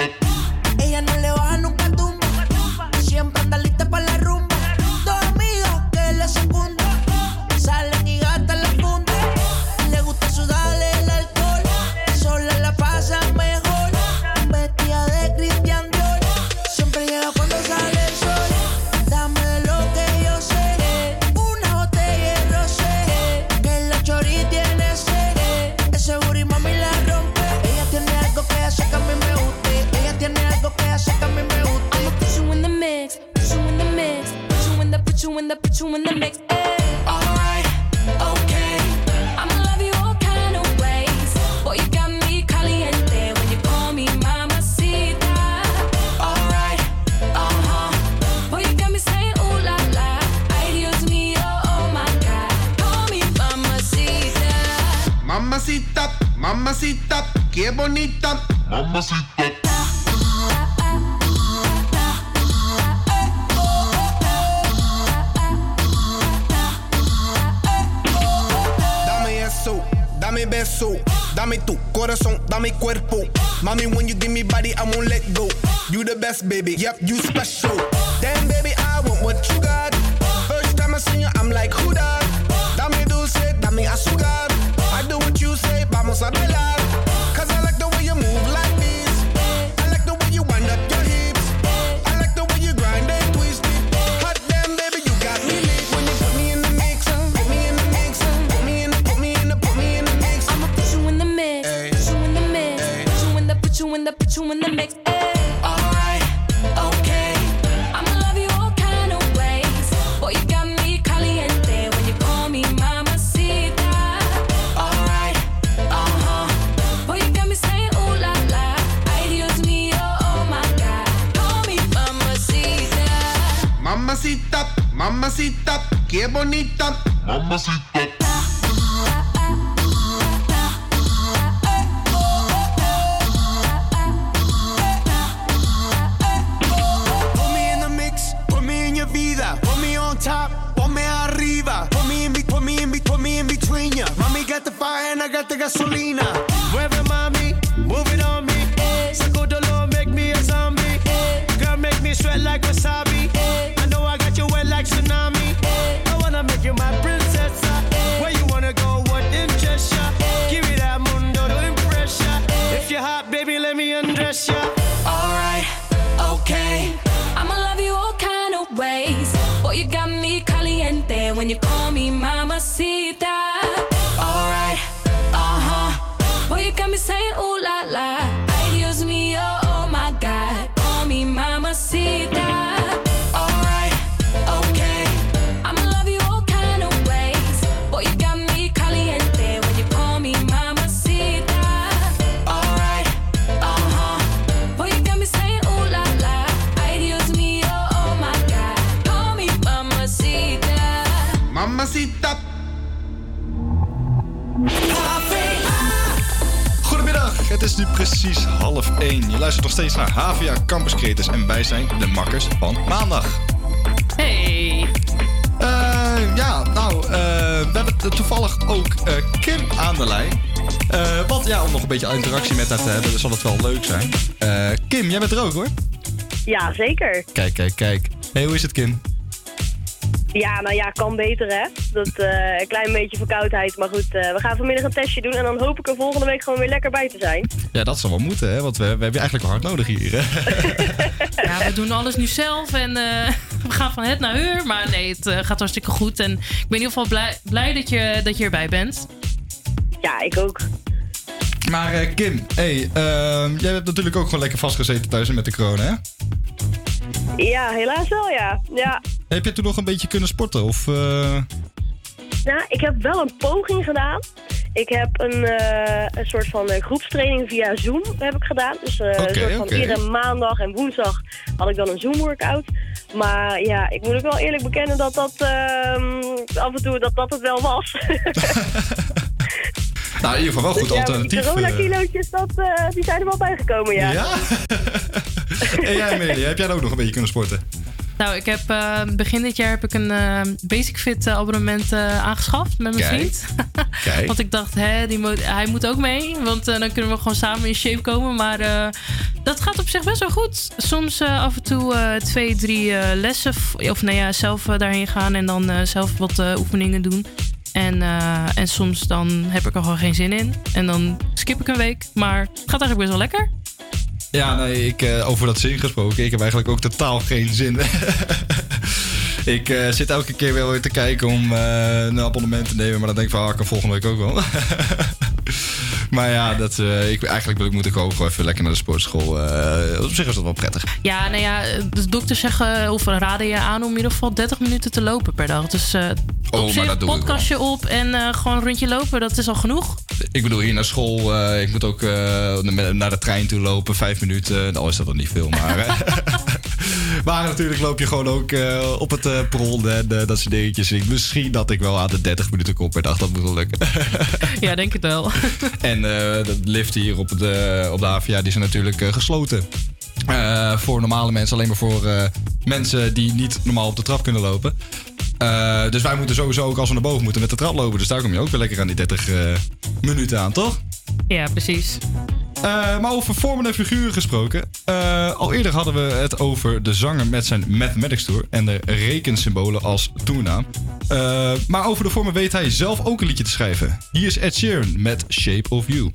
Precies half 1. Je luistert nog steeds naar HVA Campus Creators en wij zijn de makkers van maandag. Hey. Eh, ja, nou, eh, we hebben toevallig ook eh, Kim aan de lijn. Eh, want ja, om nog een beetje interactie met haar te hebben, zal het wel leuk zijn. Eh, Kim, jij bent er ook hoor. Ja, zeker. Kijk, kijk, kijk. Hey, hoe is het Kim? Ja, nou ja, kan beter hè. Dat eh, een klein beetje verkoudheid. Maar goed, eh, we gaan vanmiddag een testje doen. En dan hoop ik er volgende week gewoon weer lekker bij te zijn. Ja, dat zal wel moeten, hè? Want we, we hebben je eigenlijk wel hard nodig hier. Hè? (laughs) Ja, we doen alles nu zelf en eh, (laughs) we gaan van het naar heur. Maar nee, het gaat hartstikke goed. En ik ben in ieder geval blij, blij dat, je, dat je erbij bent. Ja, ik ook. Maar eh, Kim, hey, ehm, jij hebt natuurlijk ook gewoon lekker vastgezeten thuis met de corona, hè? Ja, helaas wel ja. Ja. Heb je toen nog een beetje kunnen sporten? Of, eh, Nou, ik heb wel een poging gedaan. Ik heb een, eh, een soort van eh, groepstraining via Zoom heb ik gedaan. Dus eh, een soort van iedere maandag en woensdag had ik dan een Zoom workout. Maar ja, ik moet ook wel eerlijk bekennen dat dat ehm, af en toe dat, dat het wel was. (laughs) Nou, in ieder geval wel goed Dus ja, alternatief. Die corona-kilootjes, dat, die zijn er wel bijgekomen, ja. Ja? (laughs) (laughs) En jij, Amelia, heb jij ook nog een beetje kunnen sporten? Nou, ik heb eh, begin dit jaar heb ik een eh, Basic Fit eh, abonnement eh, aangeschaft met mijn Kijk. vriend. (laughs) Kijk. want ik dacht, hè, die hij moet ook mee. Want dan kunnen we gewoon samen in shape komen. Maar dat gaat op zich best wel goed. Soms af en toe twee, drie lessen. Of nou ja, zelf daarheen gaan en dan zelf wat oefeningen doen. En, en soms dan heb ik er gewoon geen zin in. En dan skip ik een week. Maar het gaat eigenlijk best wel lekker. Ja, nee, ik, eh, over dat zin gesproken. Ik heb eigenlijk ook totaal geen zin. (laughs) ik eh, zit elke keer wel weer te kijken om eh, een abonnement te nemen. Maar dan denk ik van, ah, kan volgende week ook wel. (laughs) maar ja, dat, eh, ik, eigenlijk wil ik- moet ik ook gewoon even lekker naar de sportschool. Eh, op zich is dat wel prettig. Ja, nou ja, de dokters zeggen of raden je aan om in ieder geval 30 minuten te lopen per dag. Dus eh Oh, op zich, dat podcastje op en eh, gewoon een rondje lopen, dat is al genoeg. Ik bedoel, hier naar school. eh, ik moet ook eh, naar de trein toe lopen, vijf minuten. Nou is dat dan niet veel, maar... (laughs) maar natuurlijk loop je gewoon ook eh, op het eh perron en eh, dat soort dingetjes. Ik, misschien dat ik wel aan de 30 minuten kom per dag, dat moet wel lukken. (laughs) ja, denk het wel. (laughs) en de lift hier op de, op de AVA, die zijn natuurlijk gesloten. Voor normale mensen, alleen maar voor mensen die niet normaal op de trap kunnen lopen. Eh, dus wij moeten sowieso ook als we naar boven moeten met de trap lopen. Dus daar kom je ook weer lekker aan die 30 eh, minuten aan, toch? Ja, precies. Eh, maar over vormen en figuren gesproken. al eerder hadden we het over de zanger met zijn Mathematics Tour en de rekensymbolen als toernaam. Eh, maar over de vormen weet hij zelf ook een liedje te schrijven. Hier is Ed Sheeran met Shape of You.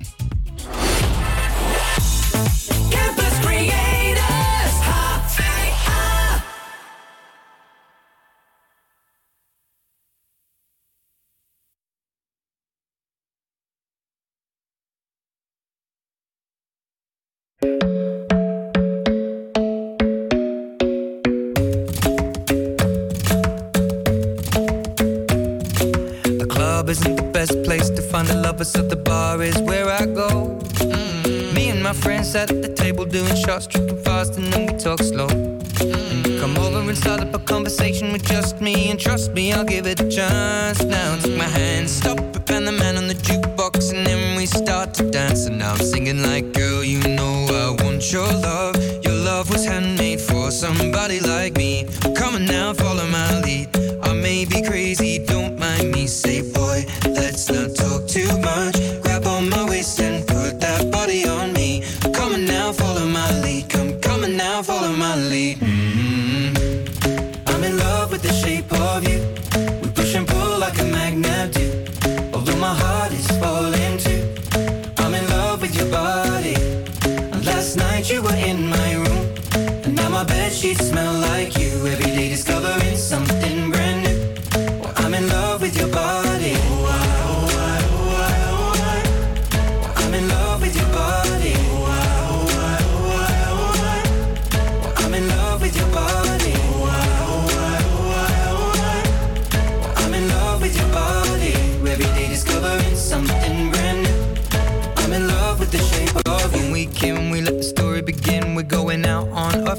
fast and then we talk slow. Come over and start up a conversation with just me, and trust me, I'll give it a chance. Now take my hand, stop it, and the man on the jukebox, and then we start to dance. And now I'm singing like, girl, you know I want your love. Your love was handmade for somebody like me. Come on now, follow my lead. I may be crazy. Don't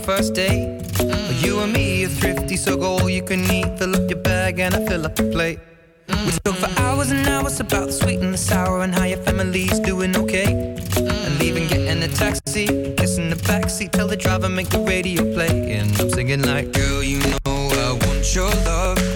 first date. Mm. You and me are thrifty, so go all you can eat. Fill up your bag and I fill up the plate. Mm. We spoke for hours and hours about the sweet and the sour and how your family's doing okay. Mm. And leaving, getting a taxi, kissing the backseat, tell the driver make the radio play, and I'm singing like, girl, you know I want your love.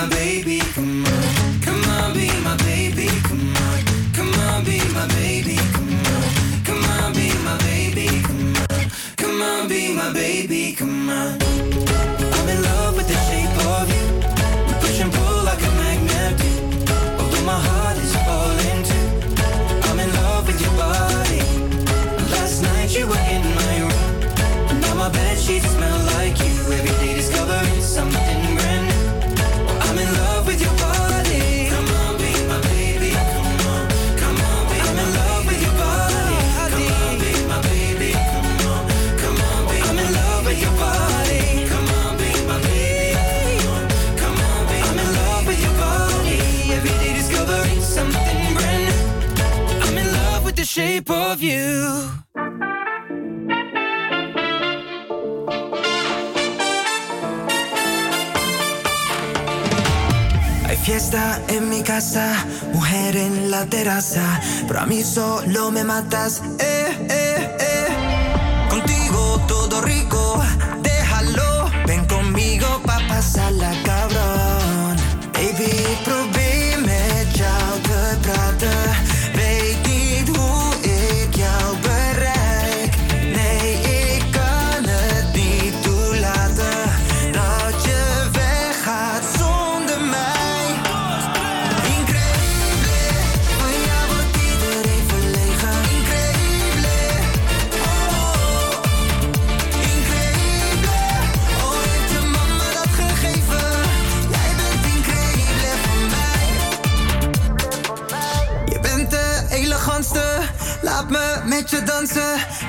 my baby. Hay fiesta en mi casa, mujer en la terraza, pero a mí solo me matas, eh, eh, eh. Contigo todo rico, déjalo, ven conmigo pa' pasar la casa.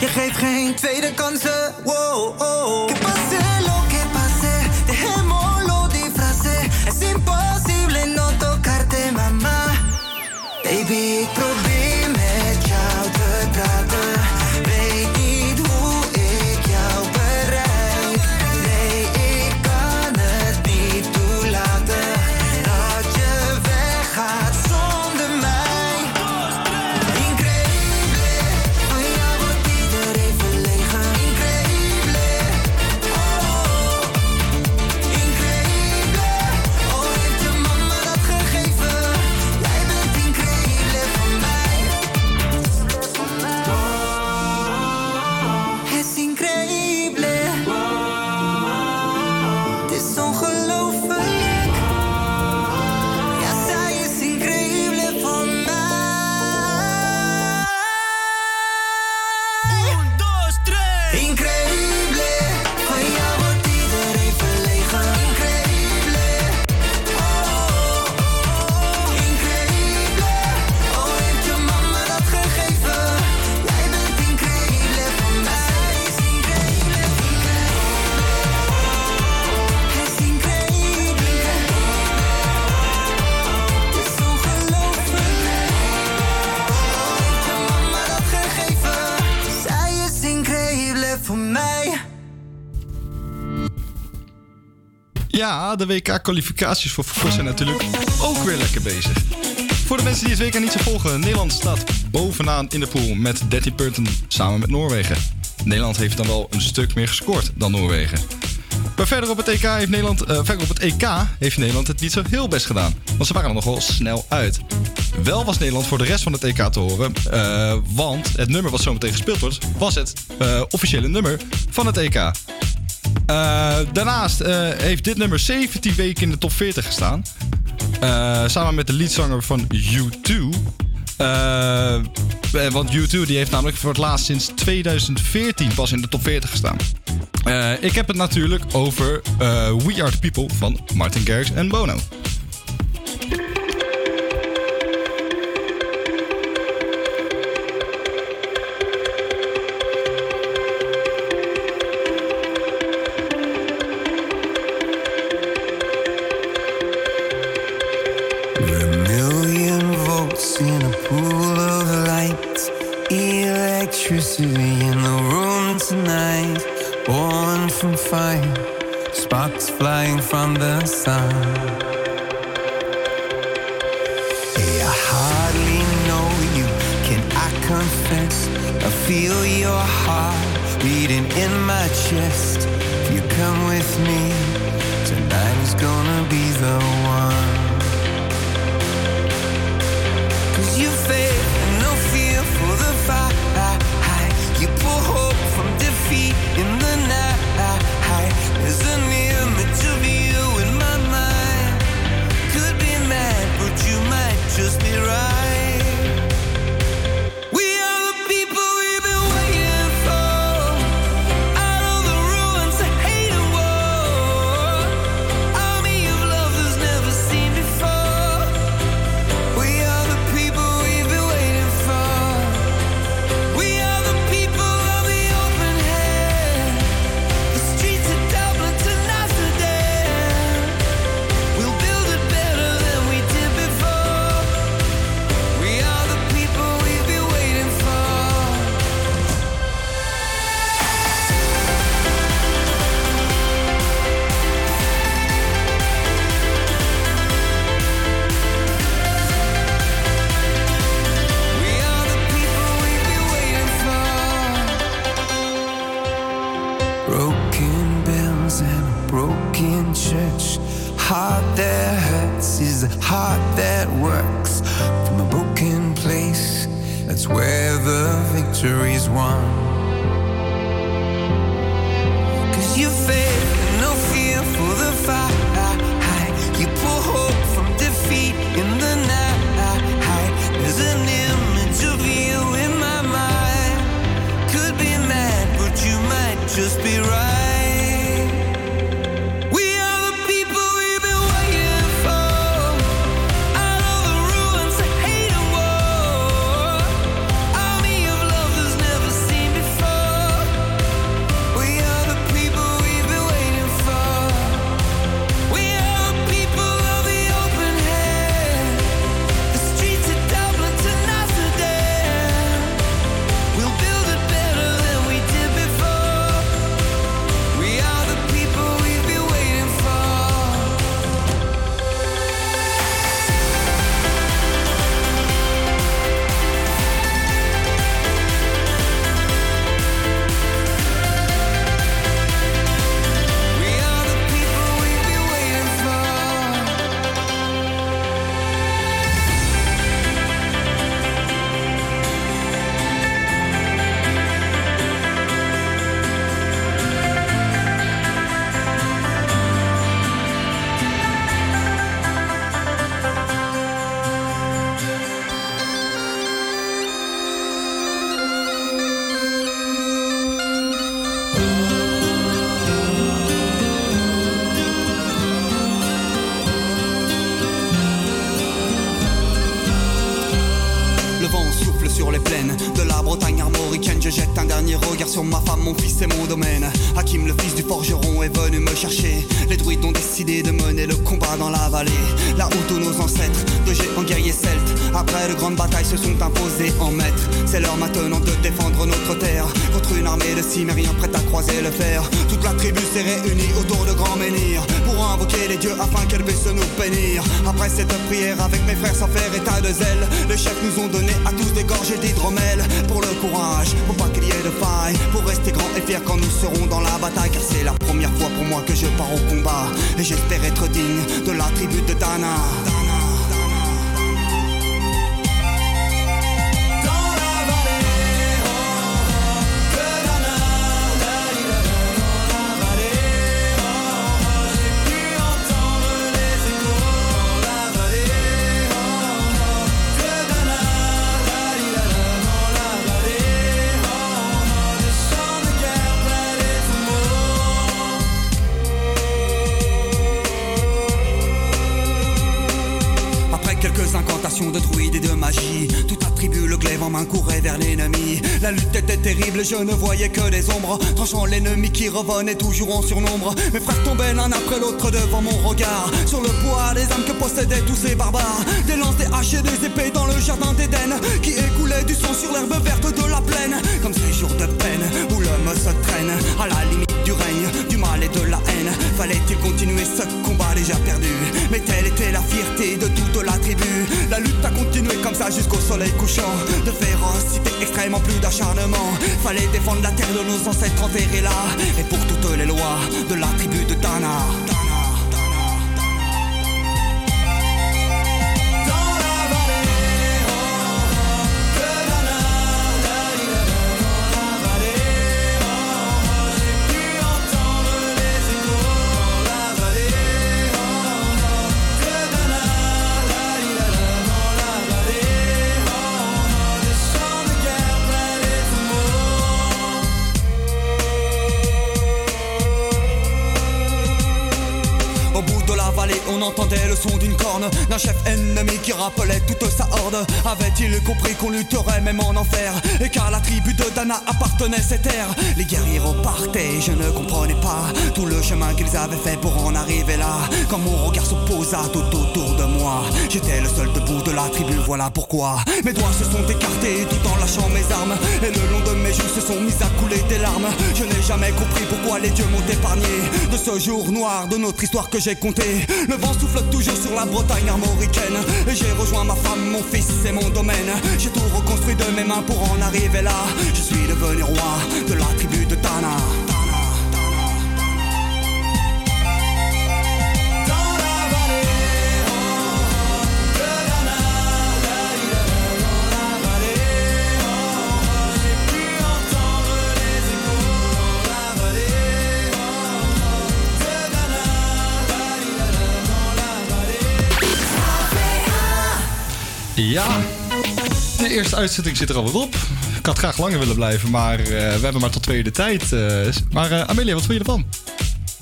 Je geeft geen tweede kansen. Wow, oh. Que pase lo que pase, dejémoslo frase. Es imposible no tocarte, mama. Baby, ik. De WK-kwalificaties voor voetbal zijn natuurlijk ook weer lekker bezig. Voor de mensen die het WK niet zo volgen, Nederland staat bovenaan in de pool met 13 punten samen met Noorwegen. Nederland heeft dan wel een stuk meer gescoord dan Noorwegen. Maar verder op het EK heeft Nederland, eh, verder op het EK heeft Nederland het niet zo heel best gedaan. Want ze waren er nog wel snel uit. Wel was Nederland voor de rest van het EK te horen. eh, want het nummer wat zometeen gespeeld wordt, was het eh, officiële nummer van het EK. Eh, daarnaast eh, heeft dit nummer 17 weken in de top 40 gestaan. Eh, samen met de leadzanger van U2. Eh, eh, want U2 die heeft namelijk voor het laatst sinds 2014 pas in de top 40 gestaan. Ik heb het natuurlijk over We Are The People van Martin Garrix en Bono. Electricity in the room tonight. Born from fire, sparks flying from the sun. Hey, I hardly know you. Can I confess? I feel your heart beating in my chest. If you come with me, tonight is gonna be the one. Cause you and no fear for the fight. À tous des gorgées d'hydromel pour le courage, pour pas qu'il y ait de faille, pour rester grand et fier quand nous serons dans la bataille. Car c'est la première fois pour moi que je pars au combat et j'espère être digne de la tribu de Dana. De druides et de magie, tout attribue le glaive en main courait vers l'ennemi. La lutte était terrible, je ne voyais que des ombres, tranchant l'ennemi qui revenait toujours en surnombre. Mes frères tombaient l'un après l'autre devant mon regard, sur le poids des âmes que possédaient tous ces barbares. Des lances, des haches et des épées dans le jardin d'Éden, qui écoulaient du sang sur l'herbe verte de la plaine. Comme ces jours de peine où l'homme se traîne à la limite du mal et de la haine. Fallait-il continuer ce combat déjà perdu? Mais telle était la fierté de toute la tribu. La lutte a continué comme ça jusqu'au soleil couchant. De férocité extrême en plus d'acharnement. Fallait défendre la terre de nos ancêtres enterrés là. Et pour toutes les lois de la tribu de Dana. Le son d'une corne d'un chef ennemi qui rappelait toute sa horde. Avait-il compris qu'on lutterait même en enfer et qu'à la tribu de Dana appartenait ces terres? Les guerriers repartaient, je ne comprenais pas tout le chemin qu'ils avaient fait pour en arriver là. Quand mon regard se posa tout autour de moi, j'étais le seul debout de la tribu, voilà pourquoi. Mes doigts se sont écartés tout en lâchant mes armes et le long de mes joues se sont mis à couler des larmes. Je n'ai jamais compris pourquoi les dieux m'ont épargné de ce jour noir de notre histoire que j'ai compté. Le vent souffle toujours sur la Bretagne armoricaine et j'ai rejoint ma femme, mon fils et mon domaine. J'ai tout reconstruit de mes mains pour en arriver là. Je suis devenu roi de la tribu de Tana. Ja, de eerste uitzending zit er alweer op. Ik had graag langer willen blijven, maar eh, we hebben maar tot twee uur de tijd. eh. maar eh, Amelia, wat vond je ervan?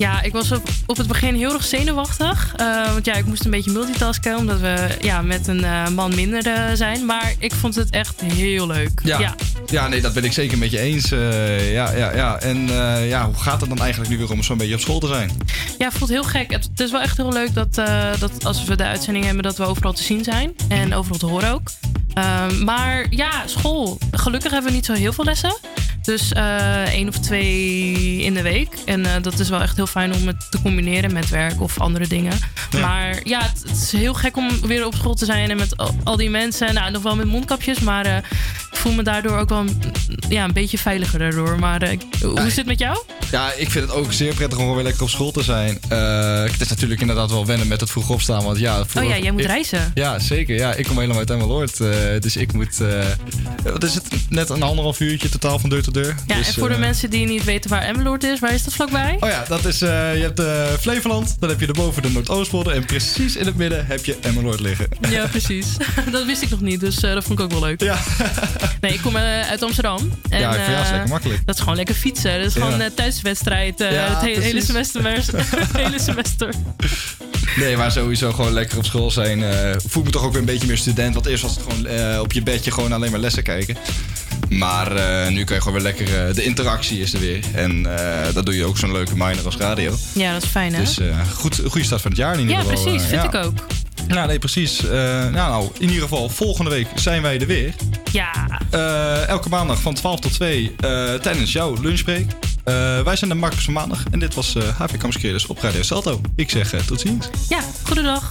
Ja, ik was op, op het begin heel erg zenuwachtig. Eh, want ja, ik moest een beetje multitasken, omdat we ja, met een eh, man minder eh, zijn. Maar ik vond het echt heel leuk. Ja. ja. nee, dat ben ik zeker met je eens. ja, ja, ja. En ja, hoe gaat het dan eigenlijk nu weer om zo'n beetje op school te zijn? Ja, het voelt heel gek. Het, het is wel echt heel leuk dat, dat als we de uitzending hebben, dat we overal te zien zijn. En overal te horen ook. Ehm, maar ja, school. Gelukkig hebben we niet zo heel veel lessen. Dus eh één of twee in de week. En eh, dat is wel echt heel fijn om het te combineren met werk of andere dingen. Maar ja, het, het is heel gek om weer op school te zijn en met al, al die mensen. Nou, nog wel met mondkapjes, maar eh, ik voel me daardoor ook wel een, ja, een beetje veiliger daardoor. Maar hoe zit het met jou? Ja, ik vind het ook zeer prettig om weer lekker op school te zijn. Eh, het is natuurlijk inderdaad wel wennen met het vroeg opstaan. Want ja, Oh ja, jij moet ik- reizen. Ja, zeker. Ja, ik kom helemaal uit Emmeloord. eh dus ik moet... eh, wat is het? Net een anderhalf uurtje totaal van deur tot deur. Ja, Dus, en voor de mensen die niet weten waar Emmeloord is, waar is dat vlakbij? Oh ja, dat is, je hebt Flevoland, dan heb je erboven de Noordoostpolder en precies in het midden heb je Emmeloord liggen. Ja, (laughs) precies. (laughs) dat wist ik nog niet, dus dat vond ik ook wel leuk. Ja. nee, ik kom uit Amsterdam. En, Ja, voor jou is het eh, lekker makkelijk. Dat is gewoon lekker fietsen. Dat is Ja. gewoon een thuiswedstrijd. eh, Ja, het he- hele, precies. semester, (laughs) hele semester. Nee, maar sowieso gewoon lekker op school zijn. eh voel me toch ook weer een beetje meer student. Want eerst was het gewoon eh, op je bedje gewoon alleen maar lessen kijken. Maar nu kan je gewoon weer lekker... de interactie is er weer. En dat doe je ook zo'n leuke minor als radio. Ja, dat is fijn, hè? Dus goed, goede start van het jaar in ieder ja, geval. precies. eh, Vind ja. ik ook. Ja, nee, precies. Nou, nou, in ieder geval, volgende week zijn wij er weer. Ja. Elke maandag van 12 tot 2 eh, tijdens jouw lunchbreak. Eh, wij zijn de Marcus van Maandag. En dit was eh HV Campus Creators op Radio Salto. Ik zeg eh, tot ziens. Ja, goedendag.